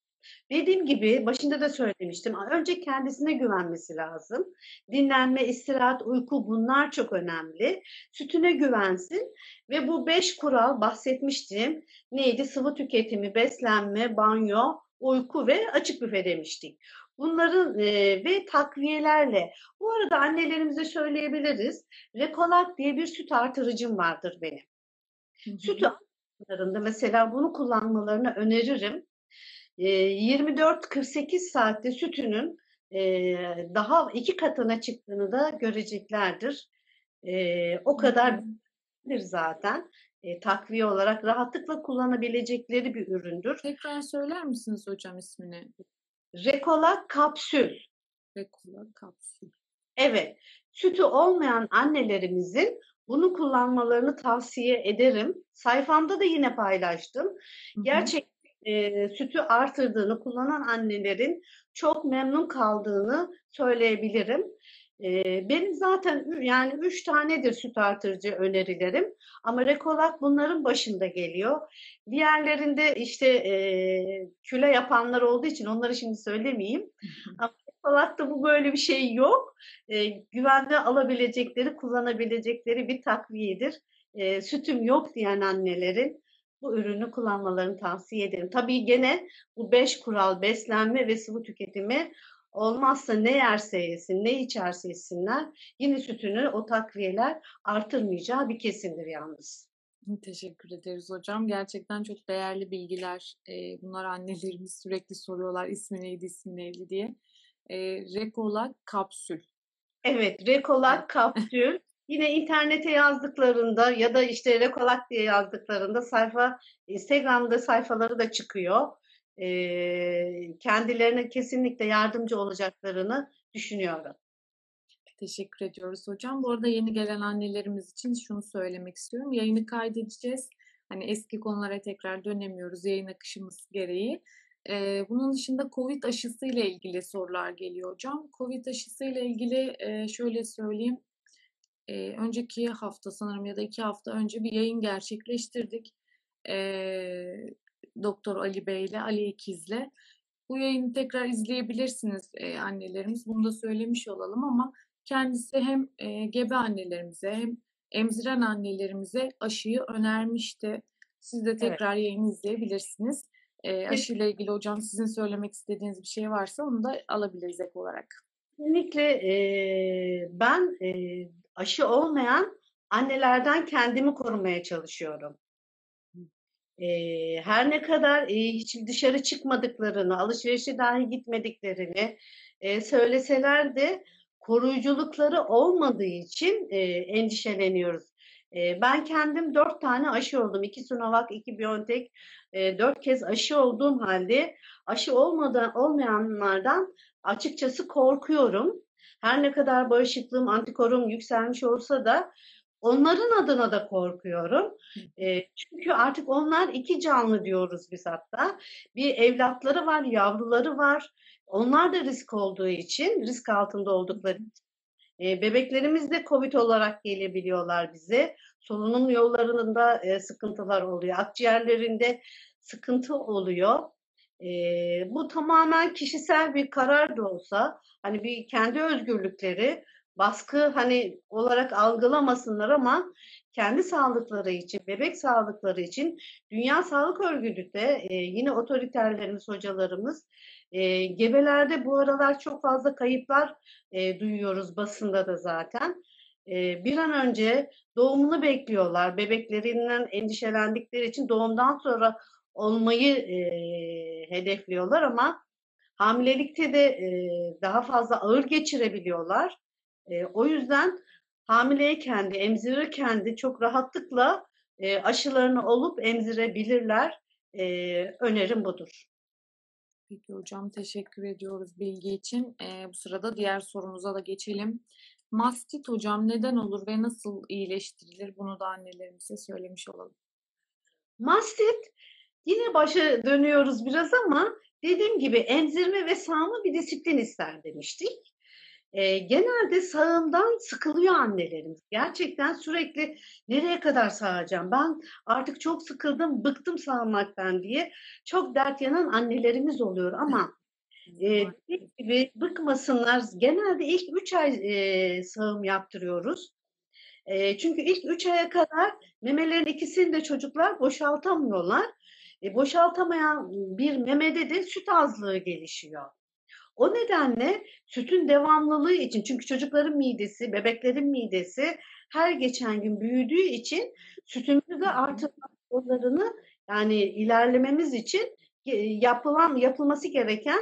Dediğim gibi başında da söylemiştim. Önce kendisine güvenmesi lazım. Dinlenme, istirahat, uyku bunlar çok önemli. Sütüne güvensin ve bu beş kural bahsetmiştim. Neydi? Sıvı tüketimi, beslenme, banyo, uyku ve açık büfe demiştik. Bunların e, ve takviyelerle. Bu arada annelerimize söyleyebiliriz. Rekolak diye bir süt artırıcım vardır benim. Süt artırıcılarında mesela bunu kullanmalarını öneririm. 24-48 saatte sütünün daha iki katına çıktığını da göreceklerdir. O kadar zaten takviye olarak rahatlıkla kullanabilecekleri bir üründür. Tekrar söyler misiniz hocam ismini? Rekola kapsül. Rekola kapsül. Evet. Sütü olmayan annelerimizin bunu kullanmalarını tavsiye ederim. Sayfamda da yine paylaştım. Gerçekten e, sütü artırdığını kullanan annelerin çok memnun kaldığını söyleyebilirim. E, benim zaten yani üç tanedir süt artırıcı önerilerim ama Rekolak bunların başında geliyor. Diğerlerinde işte e, küle yapanlar olduğu için onları şimdi söylemeyeyim. ama Rekolak'ta bu böyle bir şey yok. E, güvende alabilecekleri, kullanabilecekleri bir takviyedir. E, sütüm yok diyen annelerin bu ürünü kullanmalarını tavsiye ederim. Tabii gene bu beş kural beslenme ve sıvı tüketimi olmazsa ne yerse yesin, ne içerse yesinler yine sütünü o takviyeler artırmayacağı bir kesindir yalnız. Teşekkür ederiz hocam. Gerçekten çok değerli bilgiler. Bunlar annelerimiz sürekli soruyorlar ismi neydi, ismi neydi diye. Rekolak kapsül. Evet, Rekolak kapsül. Yine internete yazdıklarında ya da işte Rekolak diye yazdıklarında sayfa Instagram'da sayfaları da çıkıyor. Ee, kendilerine kesinlikle yardımcı olacaklarını düşünüyorum. Teşekkür ediyoruz hocam. Bu arada yeni gelen annelerimiz için şunu söylemek istiyorum. Yayını kaydedeceğiz. Hani eski konulara tekrar dönemiyoruz yayın akışımız gereği. Ee, bunun dışında COVID aşısı ile ilgili sorular geliyor hocam. COVID aşısı ile ilgili e, şöyle söyleyeyim e, önceki hafta sanırım ya da iki hafta önce bir yayın gerçekleştirdik. E, Doktor Ali Bey ile Ali İkiz'le. Bu yayını tekrar izleyebilirsiniz e, annelerimiz. Bunu da söylemiş olalım ama kendisi hem e, gebe annelerimize hem emziren annelerimize aşıyı önermişti. Siz de tekrar evet. yayını izleyebilirsiniz. E, aşıyla ilgili hocam sizin söylemek istediğiniz bir şey varsa onu da alabiliriz ek olarak. Kesinlikle e, ben e, aşı olmayan annelerden kendimi korumaya çalışıyorum. E, her ne kadar e, hiç dışarı çıkmadıklarını, alışverişe dahi gitmediklerini e, söyleseler de koruyuculukları olmadığı için e, endişeleniyoruz. E, ben kendim dört tane aşı oldum. İki Sinovac, iki BioNTech, e, dört kez aşı olduğum halde aşı olmadan olmayanlardan açıkçası korkuyorum. Her ne kadar bağışıklığım, antikorum yükselmiş olsa da Onların adına da korkuyorum. Eee, çünkü artık onlar 2 canlı diyoruz biz hatta. Bir evlatları var, yavruları var. Onlar da risk olduğu için, risk altında oldukları için, eee, bebeklerimiz de COVID olarak gelebiliyorlar bize. Solunum yollarında, eee, sıkıntılar oluyor. Akciğerlerinde sıkıntı oluyor. Eee, bu tamamen kişisel bir karar da olsa, hani, bir kendi özgürlükleri, baskı, hani, olarak algılamasınlar ama kendi sağlıkları için, bebek sağlıkları için Dünya Sağlık Örgütü de, eee, yine otoriterlerimiz, hocalarımız, eee, gebelerde bu aralar çok fazla kayıplar, eee, duyuyoruz basında da zaten. Eee, bir an önce doğumunu bekliyorlar. Bebeklerinden endişelendikleri için doğumdan sonra olmayı, eee, hedefliyorlar ama hamilelikte de, eee, daha fazla ağır geçirebiliyorlar. Eee, o yüzden hamileyken de emzirirken de çok rahatlıkla, eee, aşılarını olup emzirebilirler. Eee, önerim budur. Peki hocam, teşekkür ediyoruz bilgi için. Eee, bu sırada diğer sorumuza da geçelim. Mastit hocam neden olur ve nasıl iyileştirilir? Bunu da annelerimize söylemiş olalım. Mastit, yine başa dönüyoruz biraz ama dediğim gibi emzirme ve sağma bir disiplin ister demiştik. Eee, genelde sağımdan sıkılıyor annelerimiz. Gerçekten sürekli nereye kadar sağacağım? Ben artık çok sıkıldım, bıktım sağmaktan diye çok dert yanan annelerimiz oluyor ama dediğim gibi bıkmasınlar. Genelde ilk 3 ay, eee, sağım yaptırıyoruz. Eee, çünkü ilk 3 aya kadar memelerin ikisini de çocuklar boşaltamıyorlar. E, boşaltamayan bir memede de süt azlığı gelişiyor. O nedenle sütün devamlılığı için çünkü çocukların midesi, bebeklerin midesi her geçen gün büyüdüğü için sütümüzü de artırma yollarını yani ilerlememiz için ge yapılan yapılması gereken,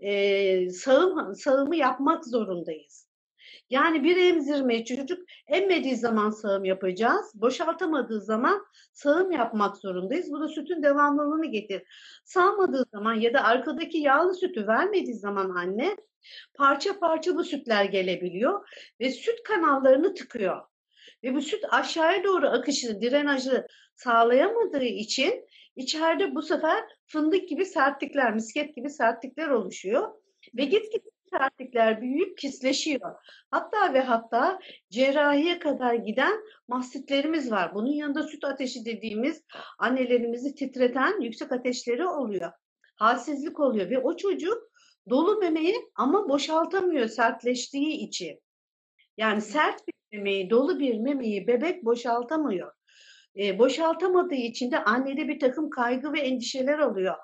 eee, sağım sağımı yapmak zorundayız. Yani bir emzirme çocuk emmediği zaman sağım yapacağız. Boşaltamadığı zaman sağım yapmak zorundayız. Bu da sütün devamlılığını getirir. Sağmadığı zaman ya da arkadaki yağlı sütü vermediği zaman anne parça parça bu sütler gelebiliyor ve süt kanallarını tıkıyor. Ve bu süt aşağıya doğru akışını, drenajı sağlayamadığı için içeride bu sefer fındık gibi sertlikler, misket gibi sertlikler oluşuyor ve gitgide sertlikler büyüyüp kisleşiyor. Hatta ve hatta cerrahiye kadar giden mastitlerimiz var. Bunun yanında süt ateşi dediğimiz annelerimizi titreten yüksek ateşleri oluyor. Halsizlik oluyor ve o çocuk dolu memeyi ama boşaltamıyor sertleştiği için. Yani sert bir memeyi, dolu bir memeyi bebek boşaltamıyor. Eee, boşaltamadığı için de annede birtakım kaygı ve endişeler oluyor.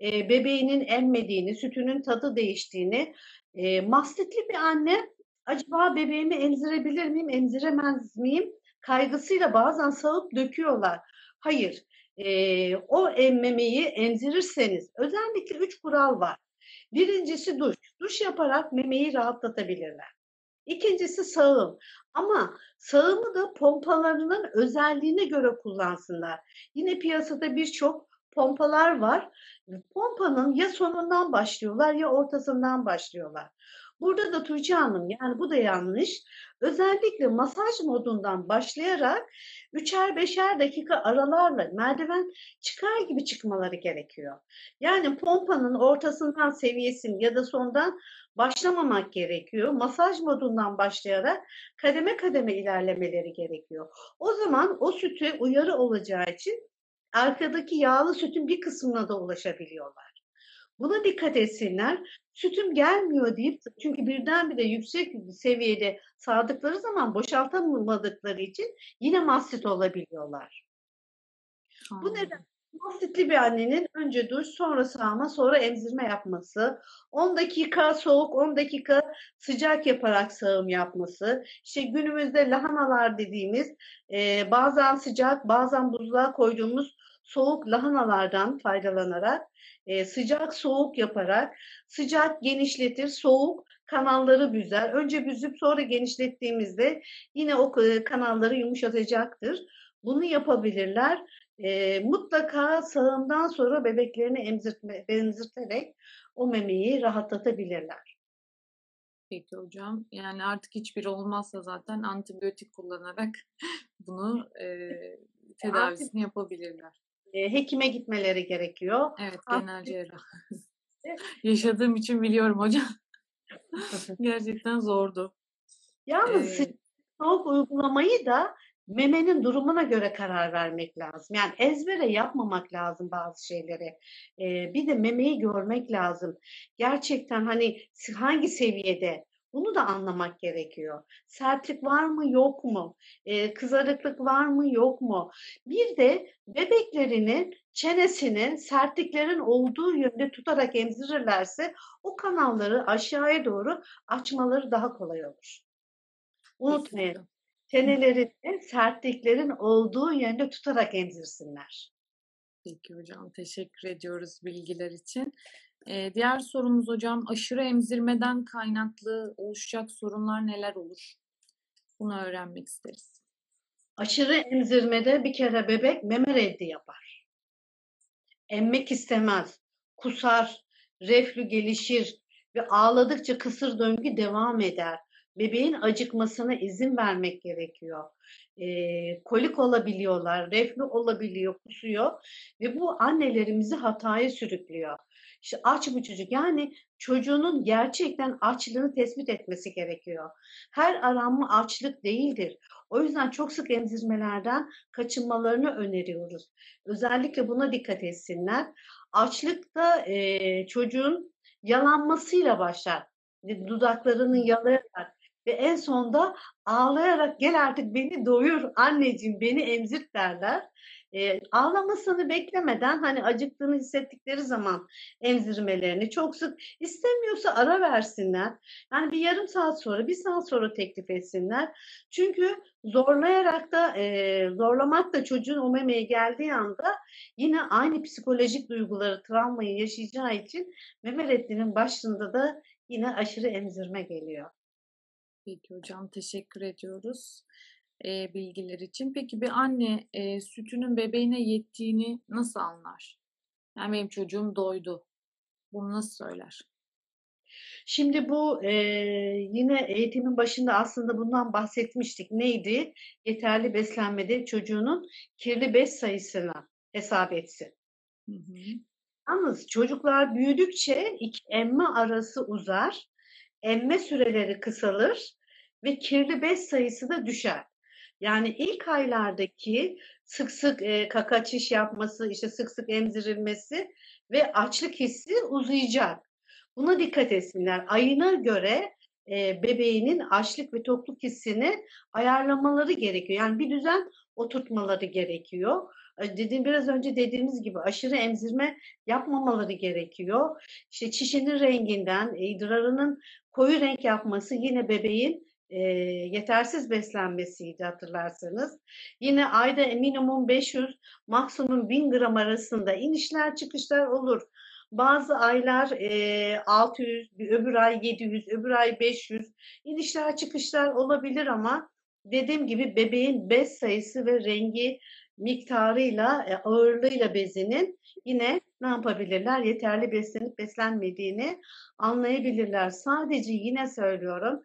Eee, bebeğinin emmediğini, sütünün tadı değiştiğini. Eee, mastitli bir anne acaba bebeğimi emzirebilir miyim, emziremez miyim kaygısıyla bazen sağıp döküyorlar. Hayır, eee, o emmemeyi emzirirseniz özellikle 3 kural var. 1'incisi duş. Duş yaparak memeyi rahatlatabilirler. 2'ncisi sağım ama sağımı da pompalarının özelliğine göre kullansınlar. Yine piyasada birçok pompalar var. Pompanın ya sonundan başlıyorlar ya ortasından başlıyorlar. Burada da Tuğçe Hanım, yani bu da yanlış. Özellikle masaj modundan başlayarak 3'er 5'er dakika aralarla merdiven çıkar gibi çıkmaları gerekiyor. Yani pompanın ortasından seviyesini ya da sondan başlamamak gerekiyor. Masaj modundan başlayarak kademe kademe ilerlemeleri gerekiyor. O zaman o sütü uyarı olacağı için arkadaki yağlı sütün bir kısmına da ulaşabiliyorlar. Buna dikkat etsinler. Sütüm gelmiyor deyip çünkü birdenbire yüksek seviyede sağdıkları zaman boşaltamadıkları için yine mastit olabiliyorlar. Bu Anladım. nedenle mastitli bir annenin önce duş, sonra sağma, sonra emzirme yapması, 10 dakika soğuk, 10 dakika sıcak yaparak sağım yapması, işte günümüzde lahanalar dediğimiz, eee, bazen sıcak, bazen buzluğa koyduğumuz soğuk lahanalardan faydalanarak, eee, sıcak soğuk yaparak, sıcak genişletir, soğuk kanalları büzer. Önce büzüp sonra genişlettiğimizde yine o k kanalları yumuşatacaktır. Bunu yapabilirler. Eee, mutlaka sağımdan sonra bebeklerini emzirtme emzirterek o memeyi rahatlatabilirler. Peki hocam. Yani artık hiçbiri olmazsa zaten antibiyotik kullanarak bunu eee, tedavisini yapabilirler. Eee, hekime gitmeleri gerekiyor. Evet, genel cerrah. Yaşadığım için biliyorum hocam. Gerçekten zordu. Yalnız sıcak soğuk uygulamayı da memenin durumuna göre karar vermek lazım. Yani ezbere yapmamak lazım bazı şeyleri. Eee, bir de memeyi görmek lazım. Gerçekten hani hangi seviyede? Bunu da anlamak gerekiyor. Sertlik var mı, yok mu? Eee, kızarıklık var mı, yok mu? Bir de bebeklerinin çenesini sertliklerin olduğu yönde tutarak emzirirlerse o kanalları aşağıya doğru açmaları daha kolay olur. Kesinlikle. Çenelerini sertliklerin olduğu yönde tutarak emzirsinler. Peki hocam, teşekkür ediyoruz bilgiler için. Eee, diğer sorumuz hocam, aşırı emzirmeden kaynaklı oluşacak sorunlar neler olur? Bunu öğrenmek isteriz. Aşırı emzirmede bir kere bebek meme reddi yapar. Emmek istemez, kusar, reflü gelişir ve ağladıkça kısır döngü devam eder. Bebeğin acıkmasına izin vermek gerekiyor. Eee, kolik olabiliyorlar, reflü olabiliyor, kusuyor ve bu annelerimizi hataya sürüklüyor. İşte aç bu çocuk. Yani çocuğunun gerçekten açlığını tespit etmesi gerekiyor. Her aranma açlık değildir. O yüzden çok sık emzirmelerden kaçınmalarını öneriyoruz. Özellikle buna dikkat etsinler. Açlık da eee, çocuğun yalanmasıyla başlar. Dudaklarını yalayarak ve en sonunda ağlayarak gel artık beni doyur anneciğim beni emzirt derler. Eee, ağlamasını beklemeden hani acıktığını hissettikleri zaman emzirmelerini çok sık istemiyorsa ara versinler. Yani bir yarım saat sonra, bir saat sonra teklif etsinler. Çünkü zorlayarak da eee, zorlamak da çocuğun o memeye geldiği anda yine aynı psikolojik duyguları, travmayı yaşayacağı için meme reddinin başında da yine aşırı emzirme geliyor. Peki hocam, teşekkür ediyoruz eee, bilgiler için. Peki bir anne eee, sütünün bebeğine yettiğini nasıl anlar? Yani benim çocuğum doydu. Bunu nasıl söyler? Şimdi bu eee, yine eğitimin başında aslında bundan bahsetmiştik. Neydi? Yeterli beslenmede çocuğunun kirli bez sayısını hesap etsin. Hı hı. Yalnız çocuklar büyüdükçe iki emme arası uzar, emme süreleri kısalır ve kirli bez sayısı da düşer. Yani ilk aylardaki sık sık eee, kaka çiş yapması, işte sık sık emzirilmesi ve açlık hissi uzayacak. Buna dikkat etsinler. Ayına göre eee, bebeğinin açlık ve tokluk hissini ayarlamaları gerekiyor. Yani bir düzen oturtmaları gerekiyor. E, Dediğim biraz önce dediğimiz gibi aşırı emzirme yapmamaları gerekiyor. İşte çişinin renginden, e, idrarının koyu renk yapması yine bebeğin e, yetersiz beslenmesiydi hatırlarsanız. Yine ayda minimum 500, maksimum 1000 gram arasında inişler çıkışlar olur. Bazı aylar e, 600, bir öbür ay 700, öbür ay 500 inişler çıkışlar olabilir ama dediğim gibi bebeğin bez sayısı ve rengi miktarıyla, e, ağırlığıyla bezinin yine ne yapabilirler? Yeterli beslenip beslenmediğini anlayabilirler. Sadece yine söylüyorum,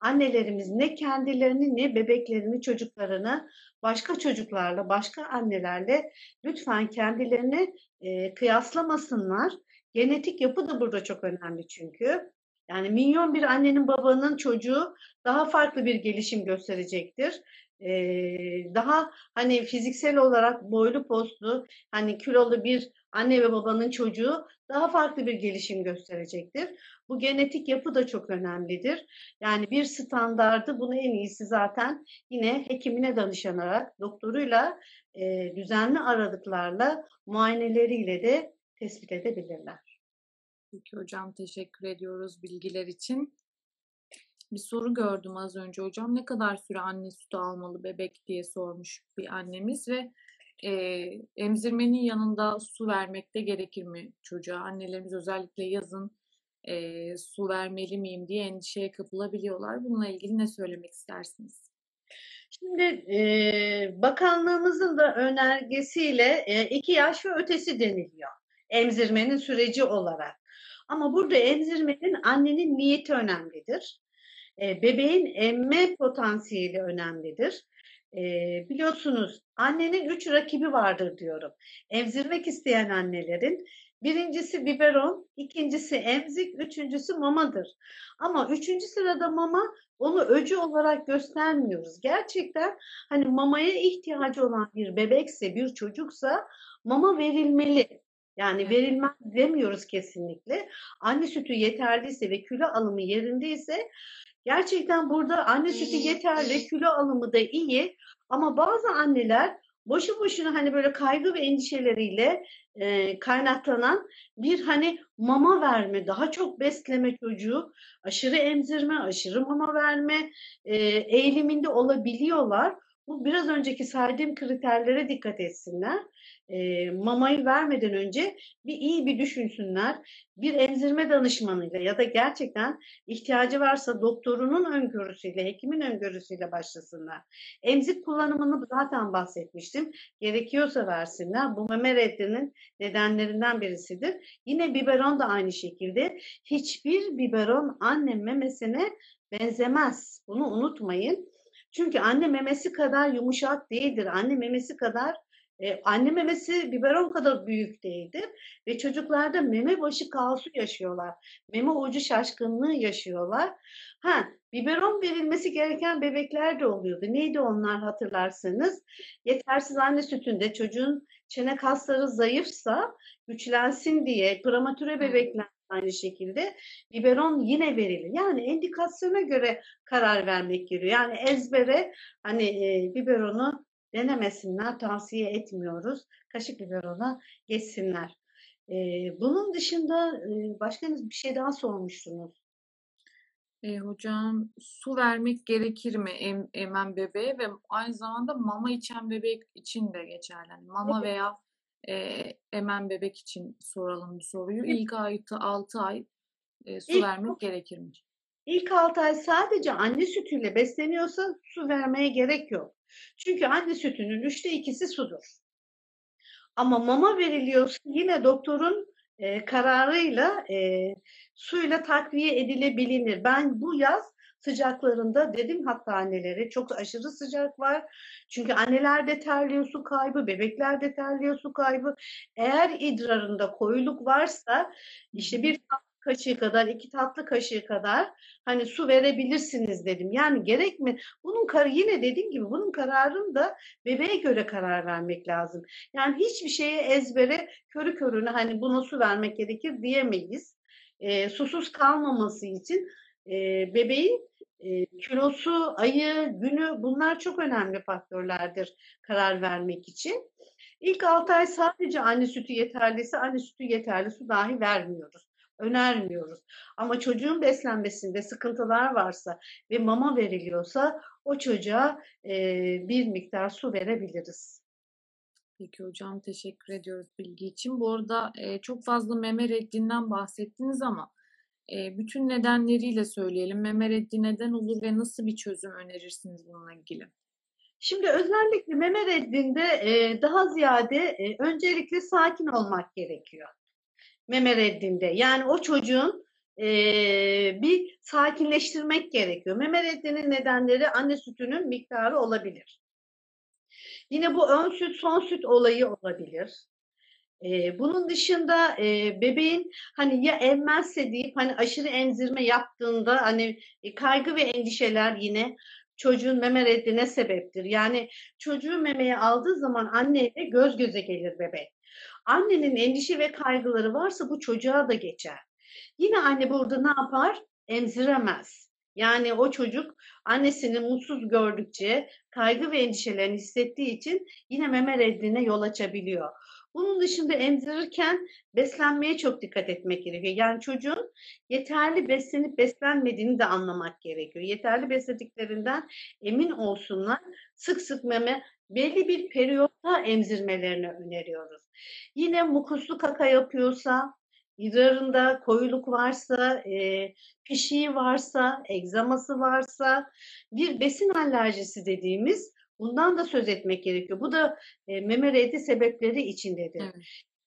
annelerimiz ne kendilerini ne bebeklerini, çocuklarını başka çocuklarla, başka annelerle lütfen kendilerini e, kıyaslamasınlar. Genetik yapı da burada çok önemli çünkü. Yani milyon bir annenin babanın çocuğu daha farklı bir gelişim gösterecektir. Ee, daha hani fiziksel olarak boylu postlu, hani kilolu bir anne ve babanın çocuğu daha farklı bir gelişim gösterecektir. Bu genetik yapı da çok önemlidir. Yani bir standardı bunu en iyisi zaten yine hekimine danışanarak, doktoruyla e, düzenli aralıklarla, muayeneleriyle de tespit edebilirler. Peki hocam, teşekkür ediyoruz bilgiler için. Bir soru gördüm az önce hocam. Ne kadar süre anne sütü almalı bebek diye sormuş bir annemiz ve eee, emzirmenin yanında su vermek de gerekir mi çocuğa? Annelerimiz özellikle yazın eee, su vermeli miyim diye endişeye kapılabiliyorlar. Bununla ilgili ne söylemek istersiniz? Şimdi e, bakanlığımızın da önergesiyle e, iki yaş ve ötesi deniliyor emzirmenin süreci olarak. Ama burada emzirmenin annenin niyeti önemlidir. E, bebeğin emme potansiyeli önemlidir. E, biliyorsunuz annenin üç rakibi vardır diyorum. Emzirmek isteyen annelerin birincisi biberon, ikincisi emzik, üçüncüsü mamadır. Ama üçüncü sırada mama onu öcü olarak göstermiyoruz. Gerçekten hani mamaya ihtiyacı olan bir bebekse, bir çocuksa mama verilmeli. Yani verilmez demiyoruz kesinlikle. Anne sütü yeterliyse ve kilo alımı yerindeyse gerçekten burada anne sütü yeterli, kilo alımı da iyi. Ama bazı anneler boşu boşuna hani böyle kaygı ve endişeleriyle e, kaynaklanan bir hani mama verme, daha çok besleme çocuğu, aşırı emzirme, aşırı mama verme e, eğiliminde olabiliyorlar. Bu biraz önceki saydığım kriterlere dikkat etsinler. E, mamayı vermeden önce bir iyi bir düşünsünler. Bir emzirme danışmanıyla ya da gerçekten ihtiyacı varsa doktorunun öngörüsüyle, hekimin öngörüsüyle başlasınlar. Emzik kullanımını zaten bahsetmiştim. Gerekiyorsa versinler. Bu meme reddinin nedenlerinden birisidir. Yine biberon da aynı şekilde. Hiçbir biberon anne memesine benzemez. Bunu unutmayın. Çünkü anne memesi kadar yumuşak değildir. Anne memesi kadar e, anne memesi biberon kadar büyük değildir ve çocuklarda meme başı kaosu yaşıyorlar. Meme ucu şaşkınlığı yaşıyorlar. Ha, biberon verilmesi gereken bebekler de oluyordu. Neydi onlar hatırlarsanız? Yetersiz anne sütünde çocuğun çene kasları zayıfsa güçlensin diye prematüre bebekler aynı şekilde biberon yine verilir. Yani endikasyona göre karar vermek gerekiyor. Yani ezbere hani e, biberonu denemesinler, tavsiye etmiyoruz. Kaşık biberona geçsinler. E, bunun dışında e, başkanız bir şey daha sormuştunuz. E, hocam su vermek gerekir mi em, emen bebeğe ve aynı zamanda mama içen bebek için de geçerli. Yani mama Evet. veya e, emen bebek için soralım bu soruyu. İlk ayda 6 ay e, su İlk- vermek gerekir mi? İlk 6 ay sadece anne sütüyle besleniyorsa su vermeye gerek yok. Çünkü anne sütünün üçte ikisi sudur. Ama mama veriliyorsa yine doktorun e, kararıyla e, suyla takviye edilebilir. Ben bu yaz sıcaklarında dedim hatta annelere çok aşırı sıcak var. Çünkü anneler de terliyor su kaybı, bebekler de terliyor su kaybı. Eğer idrarında koyuluk varsa işte bir tatlı kaşığı kadar, iki tatlı kaşığı kadar hani su verebilirsiniz dedim. Yani gerek mi? Bunun karı yine dediğim gibi bunun kararını da bebeğe göre karar vermek lazım. Yani hiçbir şeye ezbere körü körüne hani buna su vermek gerekir diyemeyiz. E, susuz kalmaması için e, bebeğin e, kilosu, ayı, günü bunlar çok önemli faktörlerdir karar vermek için. İlk 6 ay sadece anne sütü yeterliyse anne sütü yeterli su dahi vermiyoruz. Önermiyoruz. Ama çocuğun beslenmesinde sıkıntılar varsa ve mama veriliyorsa o çocuğa e, bir miktar su verebiliriz. Peki hocam teşekkür ediyoruz bilgi için. Bu arada e, çok fazla meme reddinden bahsettiniz ama e, bütün nedenleriyle söyleyelim. Meme reddi neden olur ve nasıl bir çözüm önerirsiniz bununla ilgili? Şimdi özellikle meme reddinde e, daha ziyade e, öncelikle sakin olmak gerekiyor. Meme reddinde. Yani o çocuğun e, bir sakinleştirmek gerekiyor. Meme reddinin nedenleri anne sütünün miktarı olabilir. Yine bu ön süt son süt olayı olabilir. E, bunun dışında e, bebeğin hani ya emmezse deyip hani aşırı emzirme yaptığında hani e, kaygı ve endişeler yine çocuğun meme reddine sebeptir. Yani çocuğu memeye aldığı zaman anneyle göz göze gelir bebek. Annenin endişe ve kaygıları varsa bu çocuğa da geçer. Yine anne burada ne yapar? Emziremez. Yani o çocuk annesini mutsuz gördükçe kaygı ve endişelerini hissettiği için yine meme reddine yol açabiliyor. Bunun dışında emzirirken beslenmeye çok dikkat etmek gerekiyor. Yani çocuğun yeterli beslenip beslenmediğini de anlamak gerekiyor. Yeterli beslediklerinden emin olsunlar. Sık sık meme belli bir periyotta emzirmelerini öneriyoruz. Yine mukuslu kaka yapıyorsa, idrarında koyuluk varsa, e, pişiği varsa, egzaması varsa, bir besin alerjisi dediğimiz bundan da söz etmek gerekiyor. Bu da e, meme reddi sebepleri içindedir. Evet.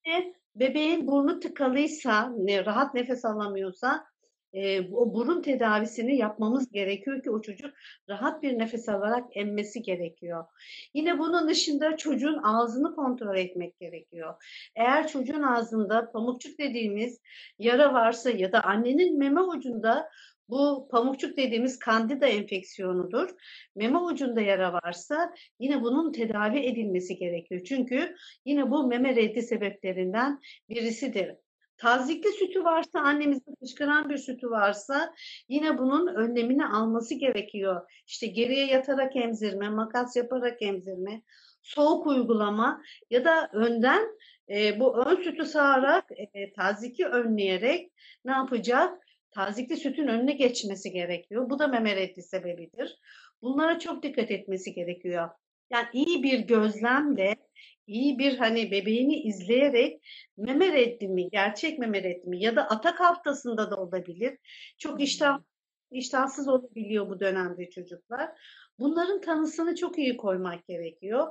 Ve bebeğin burnu tıkalıysa, ne, rahat nefes alamıyorsa eee, o burun tedavisini yapmamız gerekiyor ki o çocuk rahat bir nefes alarak emmesi gerekiyor. Yine bunun dışında çocuğun ağzını kontrol etmek gerekiyor. Eğer çocuğun ağzında pamukçuk dediğimiz yara varsa ya da annenin meme ucunda bu pamukçuk dediğimiz kandida enfeksiyonudur. Meme ucunda yara varsa yine bunun tedavi edilmesi gerekiyor. Çünkü yine bu meme reddi sebeplerinden birisidir. Tazikli sütü varsa, annemizin fışkıran bir sütü varsa yine bunun önlemini alması gerekiyor. İşte geriye yatarak emzirme, makas yaparak emzirme, soğuk uygulama ya da önden e, bu ön sütü sağarak e, taziki önleyerek ne yapacak? Tazikli sütün önüne geçmesi gerekiyor. Bu da meme reddi sebebidir. Bunlara çok dikkat etmesi gerekiyor. Yani iyi bir gözlemle, iyi bir hani bebeğini izleyerek meme reddi mi, gerçek meme reddi mi ya da atak haftasında da olabilir. Çok iştah, iştahsız olabiliyor bu dönemde çocuklar. Bunların tanısını çok iyi koymak gerekiyor.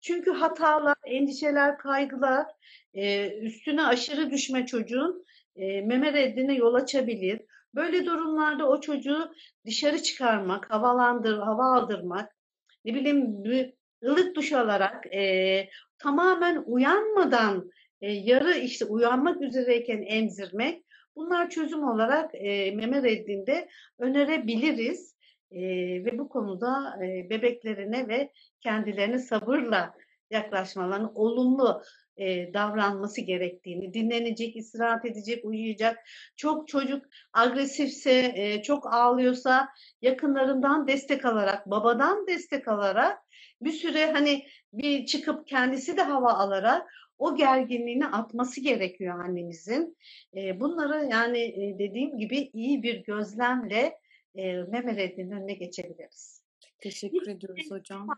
Çünkü hatalar, endişeler, kaygılar e, üstüne aşırı düşme çocuğun e, meme reddine yol açabilir. Böyle durumlarda o çocuğu dışarı çıkarmak, havalandır, hava aldırmak, ne bileyim bir ılık duş alarak e, tamamen uyanmadan e, yarı işte uyanmak üzereyken emzirmek bunlar çözüm olarak e, meme reddinde önerebiliriz. E, ve bu konuda e, bebeklerine ve kendilerine sabırla yaklaşmalarını olumlu e, davranması gerektiğini, dinlenecek, istirahat edecek, uyuyacak. Çok çocuk agresifse, e, çok ağlıyorsa yakınlarından destek alarak, babadan destek alarak bir süre hani bir çıkıp kendisi de hava alarak o gerginliğini atması gerekiyor annemizin. E, bunları yani e, dediğim gibi iyi bir gözlemle e, meme reddinin önüne geçebiliriz. Teşekkür ediyoruz hocam.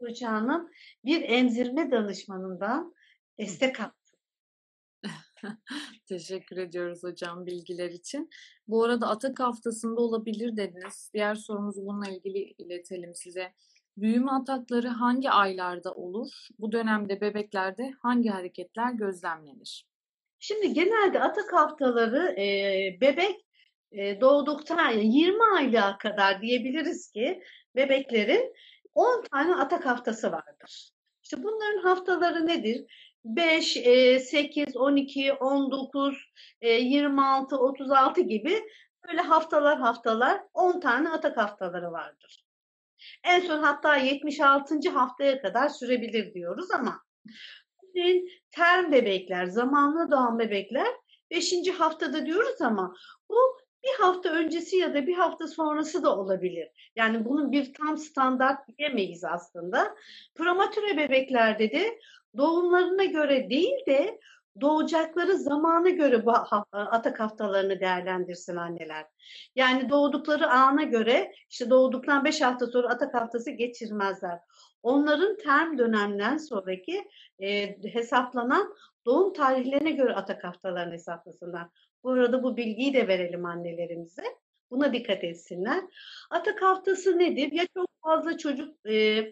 Hoca'nın bir emzirme danışmanından destek al. Teşekkür ediyoruz hocam bilgiler için. Bu arada Atak haftasında olabilir dediniz. Diğer sorumuzu bununla ilgili iletelim size. Büyüme atakları hangi aylarda olur? Bu dönemde bebeklerde hangi hareketler gözlemlenir? Şimdi genelde atak haftaları e, bebek e, doğduktan yani 20 aylığa kadar diyebiliriz ki bebeklerin 10 tane atak haftası vardır. İşte bunların haftaları nedir? 5, 8, 12, 19, 26, 36 gibi böyle haftalar haftalar 10 tane atak haftaları vardır. En son hatta 76. haftaya kadar sürebilir diyoruz ama term bebekler, zamanla doğan bebekler 5. haftada diyoruz ama bu bir hafta öncesi ya da bir hafta sonrası da olabilir. Yani bunun bir tam standart diyemeyiz aslında. Prematüre bebeklerde de doğumlarına göre değil de doğacakları zamana göre bu atak haftalarını değerlendirsin anneler. Yani doğdukları ana göre işte doğduktan 5 hafta sonra atak haftası geçirmezler. Onların term dönemden sonraki e, hesaplanan doğum tarihlerine göre atak haftalarını hesaplasınlar. Bu arada bu bilgiyi de verelim annelerimize. Buna dikkat etsinler. Atak haftası nedir? Ya çok fazla çocuk e,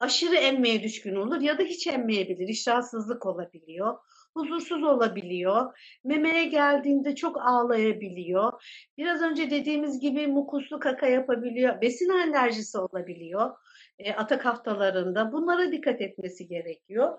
aşırı emmeye düşkün olur ya da hiç emmeyebilir. İştahsızlık olabiliyor. Huzursuz olabiliyor. Memeye geldiğinde çok ağlayabiliyor. Biraz önce dediğimiz gibi mukuslu kaka yapabiliyor. Besin alerjisi olabiliyor. E, atak haftalarında. Bunlara dikkat etmesi gerekiyor.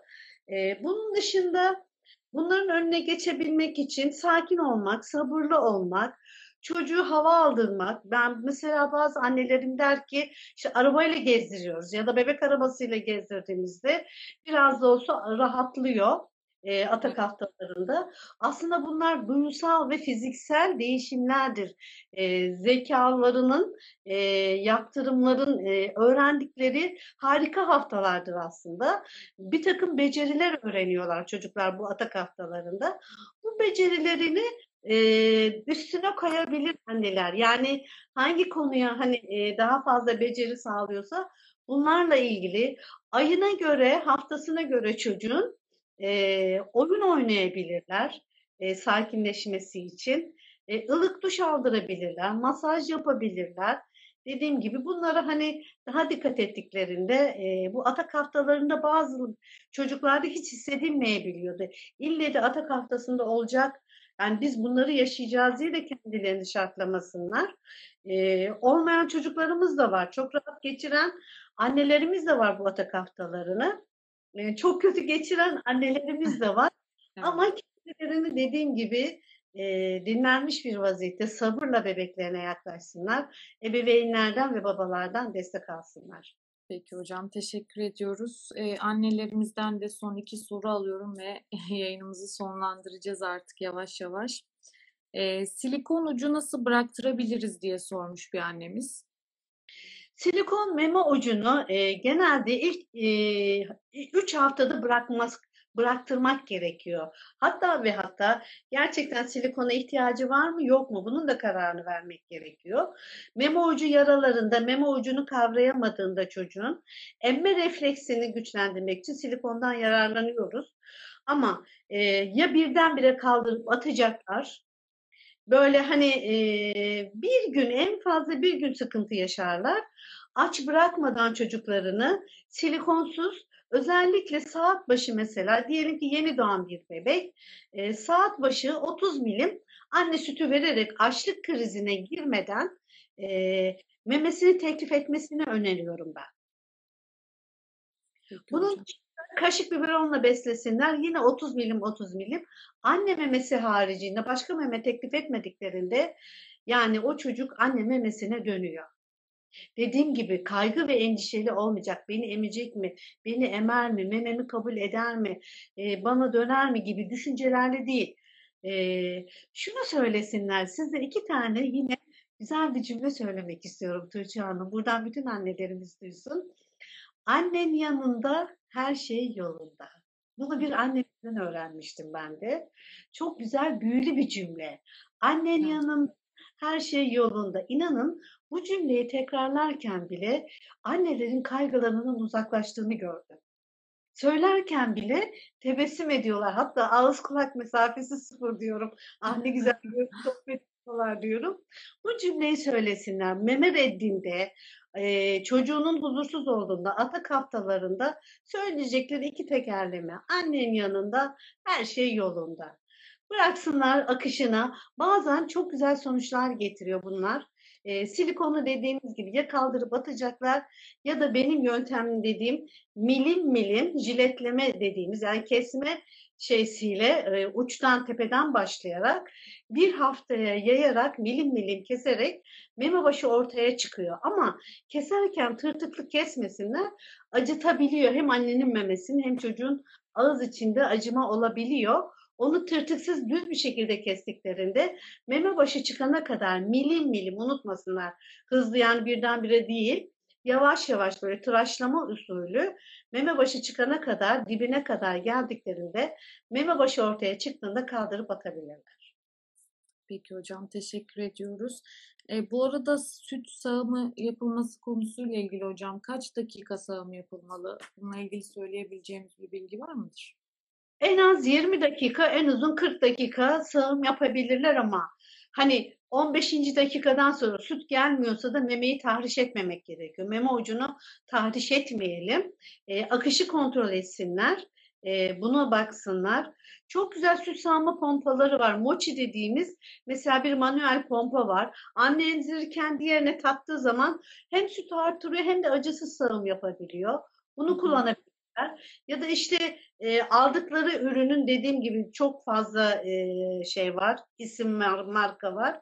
E, bunun dışında bunların önüne geçebilmek için sakin olmak, sabırlı olmak, çocuğu hava aldırmak. Ben mesela bazı annelerim der ki işte arabayla gezdiriyoruz ya da bebek arabasıyla gezdirdiğimizde biraz da olsa rahatlıyor e, atak haftalarında. Aslında bunlar duysal ve fiziksel değişimlerdir. E, zekalarının, e, yaptırımların e, öğrendikleri harika haftalardır aslında. Bir takım beceriler öğreniyorlar çocuklar bu atak haftalarında. Bu becerilerini e, üstüne koyabilir anneler. Yani hangi konuya hani e, daha fazla beceri sağlıyorsa bunlarla ilgili ayına göre, haftasına göre çocuğun e, oyun oynayabilirler e, sakinleşmesi için. E, ılık duş aldırabilirler, masaj yapabilirler. Dediğim gibi bunlara hani daha dikkat ettiklerinde e, bu atak haftalarında bazı çocuklarda hiç hissedilmeyebiliyordu. İlle de atak haftasında olacak Yani biz bunları yaşayacağız diye de kendilerini şartlamasınlar. Ee, olmayan çocuklarımız da var. Çok rahat geçiren annelerimiz de var bu atak haftalarını. Çok kötü geçiren annelerimiz de var. Evet. Ama kendilerini dediğim gibi e, dinlenmiş bir vaziyette sabırla bebeklerine yaklaşsınlar. Ebeveynlerden ve babalardan destek alsınlar. Peki hocam teşekkür ediyoruz. Ee, annelerimizden de son iki soru alıyorum ve yayınımızı sonlandıracağız artık yavaş yavaş. Ee, silikon ucu nasıl bıraktırabiliriz diye sormuş bir annemiz. Silikon meme ucunu e, genelde ilk 3 haftada bırakmaz bıraktırmak gerekiyor. Hatta ve hatta gerçekten silikona ihtiyacı var mı yok mu bunun da kararını vermek gerekiyor. Meme ucu yaralarında meme ucunu kavrayamadığında çocuğun emme refleksini güçlendirmek için silikondan yararlanıyoruz. Ama e, ya birdenbire kaldırıp atacaklar böyle hani e, bir gün en fazla bir gün sıkıntı yaşarlar. Aç bırakmadan çocuklarını silikonsuz özellikle saat başı mesela diyelim ki yeni doğan bir bebek e, saat başı 30 milim anne sütü vererek açlık krizine girmeden e, memesini teklif etmesini öneriyorum ben. Bunun. Kaşık biberonla beslesinler. Yine 30 milim 30 milim. Anne memesi haricinde başka meme teklif etmediklerinde yani o çocuk anne memesine dönüyor. Dediğim gibi kaygı ve endişeli olmayacak. Beni emecek mi? Beni emer mi? Mememi kabul eder mi? E, bana döner mi gibi düşüncelerle değil. E, şunu söylesinler. Size iki tane yine güzel bir cümle söylemek istiyorum Tuğçe Hanım. Buradan bütün annelerimiz duysun. Annen yanında her şey yolunda. Bunu bir annemden öğrenmiştim ben de. Çok güzel, büyülü bir cümle. Annen Evet. yanında her şey yolunda. İnanın bu cümleyi tekrarlarken bile annelerin kaygılarının uzaklaştığını gördüm. Söylerken bile tebessüm ediyorlar. Hatta ağız kulak mesafesi sıfır diyorum. Ah ne güzel bir sohbet ediyorlar diyorum. Bu cümleyi söylesinler. Meme reddinde, e, çocuğunun huzursuz olduğunda, atak haftalarında söyleyecekleri iki tekerleme. Annen yanında her şey yolunda. Bıraksınlar akışına. Bazen çok güzel sonuçlar getiriyor bunlar. E, silikonu dediğimiz gibi ya kaldırıp atacaklar ya da benim yöntemim dediğim milim milim jiletleme dediğimiz yani kesme şeysiyle e, uçtan tepeden başlayarak bir haftaya yayarak milim milim keserek meme başı ortaya çıkıyor. Ama keserken tırtıklı kesmesinler acıtabiliyor hem annenin memesini hem çocuğun ağız içinde acıma olabiliyor. Onu tırtıksız düz bir şekilde kestiklerinde meme başı çıkana kadar milim milim unutmasınlar. Hızlı yani birdenbire değil. Yavaş yavaş böyle tıraşlama usulü meme başı çıkana kadar dibine kadar geldiklerinde meme başı ortaya çıktığında kaldırıp atabilirler. Peki hocam teşekkür ediyoruz. E, bu arada süt sağımı yapılması konusuyla ilgili hocam kaç dakika sağım yapılmalı? Bununla ilgili söyleyebileceğimiz bir bilgi var mıdır? En az 20 dakika, en uzun 40 dakika sağım yapabilirler ama hani 15. dakikadan sonra süt gelmiyorsa da memeyi tahriş etmemek gerekiyor. Meme ucunu tahriş etmeyelim. E, akışı kontrol etsinler. E, buna baksınlar. Çok güzel süt sağma pompaları var. Mochi dediğimiz mesela bir manuel pompa var. Anne emzirirken diğerine taktığı zaman hem sütü artırıyor hem de acısız sağım yapabiliyor. Bunu kullanabilirler. Ya da işte e, aldıkları ürünün dediğim gibi çok fazla e, şey var, isim var, marka var.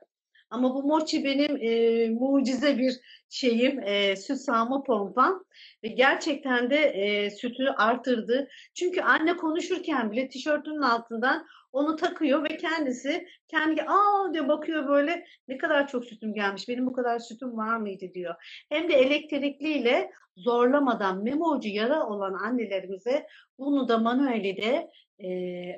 Ama bu Mochi benim e, mucize bir şeyim, e, süt sağma pompam ve gerçekten de e, sütü artırdı. Çünkü anne konuşurken bile tişörtünün altından onu takıyor ve kendisi kendi aa diyor bakıyor böyle ne kadar çok sütüm gelmiş, benim bu kadar sütüm var mıydı diyor. Hem de elektrikliyle zorlamadan meme ucu yara olan annelerimize bunu da manueli de e,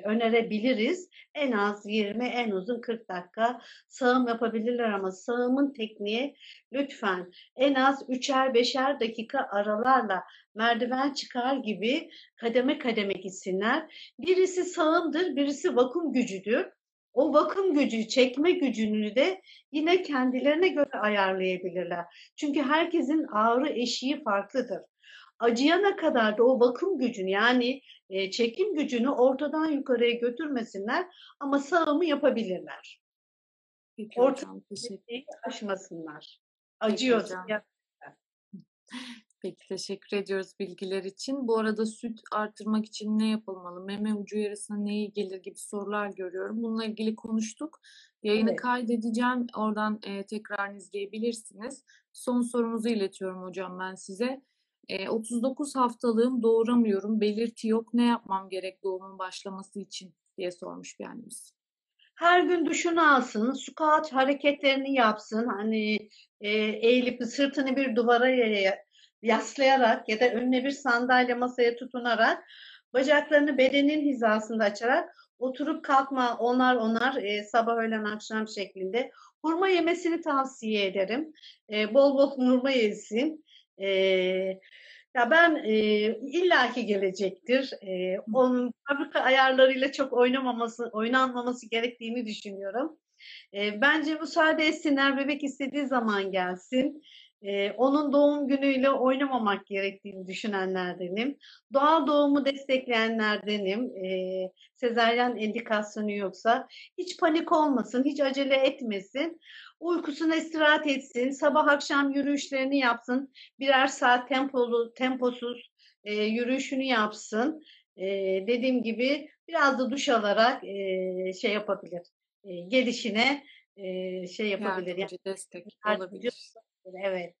önerebiliriz. En az 20, en uzun 40 dakika sağım yapabilirler ama sağımın tekniği lütfen en az 3'er 5'er dakika aralarla merdiven çıkar gibi kademe kademe gitsinler. Birisi sağımdır, birisi vakum gücüdür. O vakum gücü, çekme gücünü de yine kendilerine göre ayarlayabilirler. Çünkü herkesin ağrı eşiği farklıdır. Acıyana kadar da o bakım gücünü yani e, çekim gücünü ortadan yukarıya götürmesinler ama sağımı yapabilirler. Peki Orta hocam aşmasınlar. Ya- Peki teşekkür ediyoruz bilgiler için. Bu arada süt artırmak için ne yapılmalı? Meme ucu yarısına ne iyi gelir gibi sorular görüyorum. Bununla ilgili konuştuk. Yayını Evet. kaydedeceğim. Oradan e, tekrar izleyebilirsiniz. Son sorumuzu iletiyorum hocam ben size. E, 39 haftalığım doğuramıyorum. Belirti yok. Ne yapmam gerek doğumun başlaması için diye sormuş bir annemiz. Her gün duşunu alsın, squat hareketlerini yapsın. Hani e, eğilip sırtını bir duvara yaslayarak ya da önüne bir sandalye masaya tutunarak bacaklarını bedenin hizasında açarak oturup kalkma onar onar e, sabah öğlen akşam şeklinde hurma yemesini tavsiye ederim. E, bol bol hurma yesin. E, ya ben e, illaki gelecektir. E, onun fabrika ayarlarıyla çok oynamaması, oynanmaması gerektiğini düşünüyorum. E, bence müsaade etsinler, bebek istediği zaman gelsin. E, onun doğum günüyle oynamamak gerektiğini düşünenlerdenim. Doğal doğumu destekleyenlerdenim. E, sezaryen indikasyonu yoksa hiç panik olmasın, hiç acele etmesin. Uykusuna istirahat etsin, sabah akşam yürüyüşlerini yapsın. Birer saat tempolu, temposuz e, yürüyüşünü yapsın. E, dediğim gibi biraz da duş alarak e, şey yapabilir. E, gelişine e, şey yapabilir. Yani Yardımcı, destek yardımcı olabilir. evet.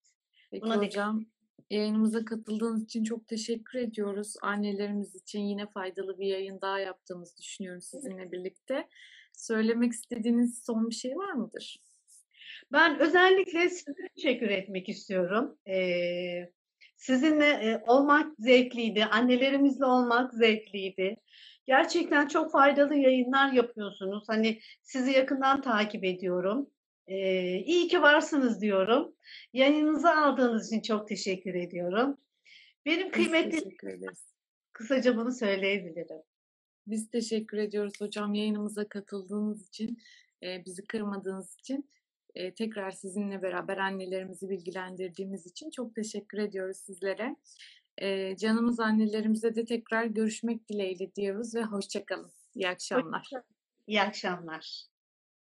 Peki Buna dikkat hocam, yayınımıza katıldığınız için çok teşekkür ediyoruz. Annelerimiz için yine faydalı bir yayın daha yaptığımızı düşünüyorum sizinle birlikte. Söylemek istediğiniz son bir şey var mıdır? Ben özellikle size teşekkür etmek istiyorum. Ee, sizinle e, olmak zevkliydi, annelerimizle olmak zevkliydi. Gerçekten çok faydalı yayınlar yapıyorsunuz. Hani sizi yakından takip ediyorum. Ee, iyi ki varsınız diyorum. Yayınınızı aldığınız için çok teşekkür ediyorum. Benim kıymetli kısaca bunu söyleyebilirim. Biz teşekkür ediyoruz hocam yayınımıza katıldığınız için, e, bizi kırmadığınız için. E, tekrar sizinle beraber annelerimizi bilgilendirdiğimiz için çok teşekkür ediyoruz sizlere. E, canımız annelerimize de tekrar görüşmek dileğiyle diyoruz ve hoşçakalın. İyi akşamlar. İyi akşamlar.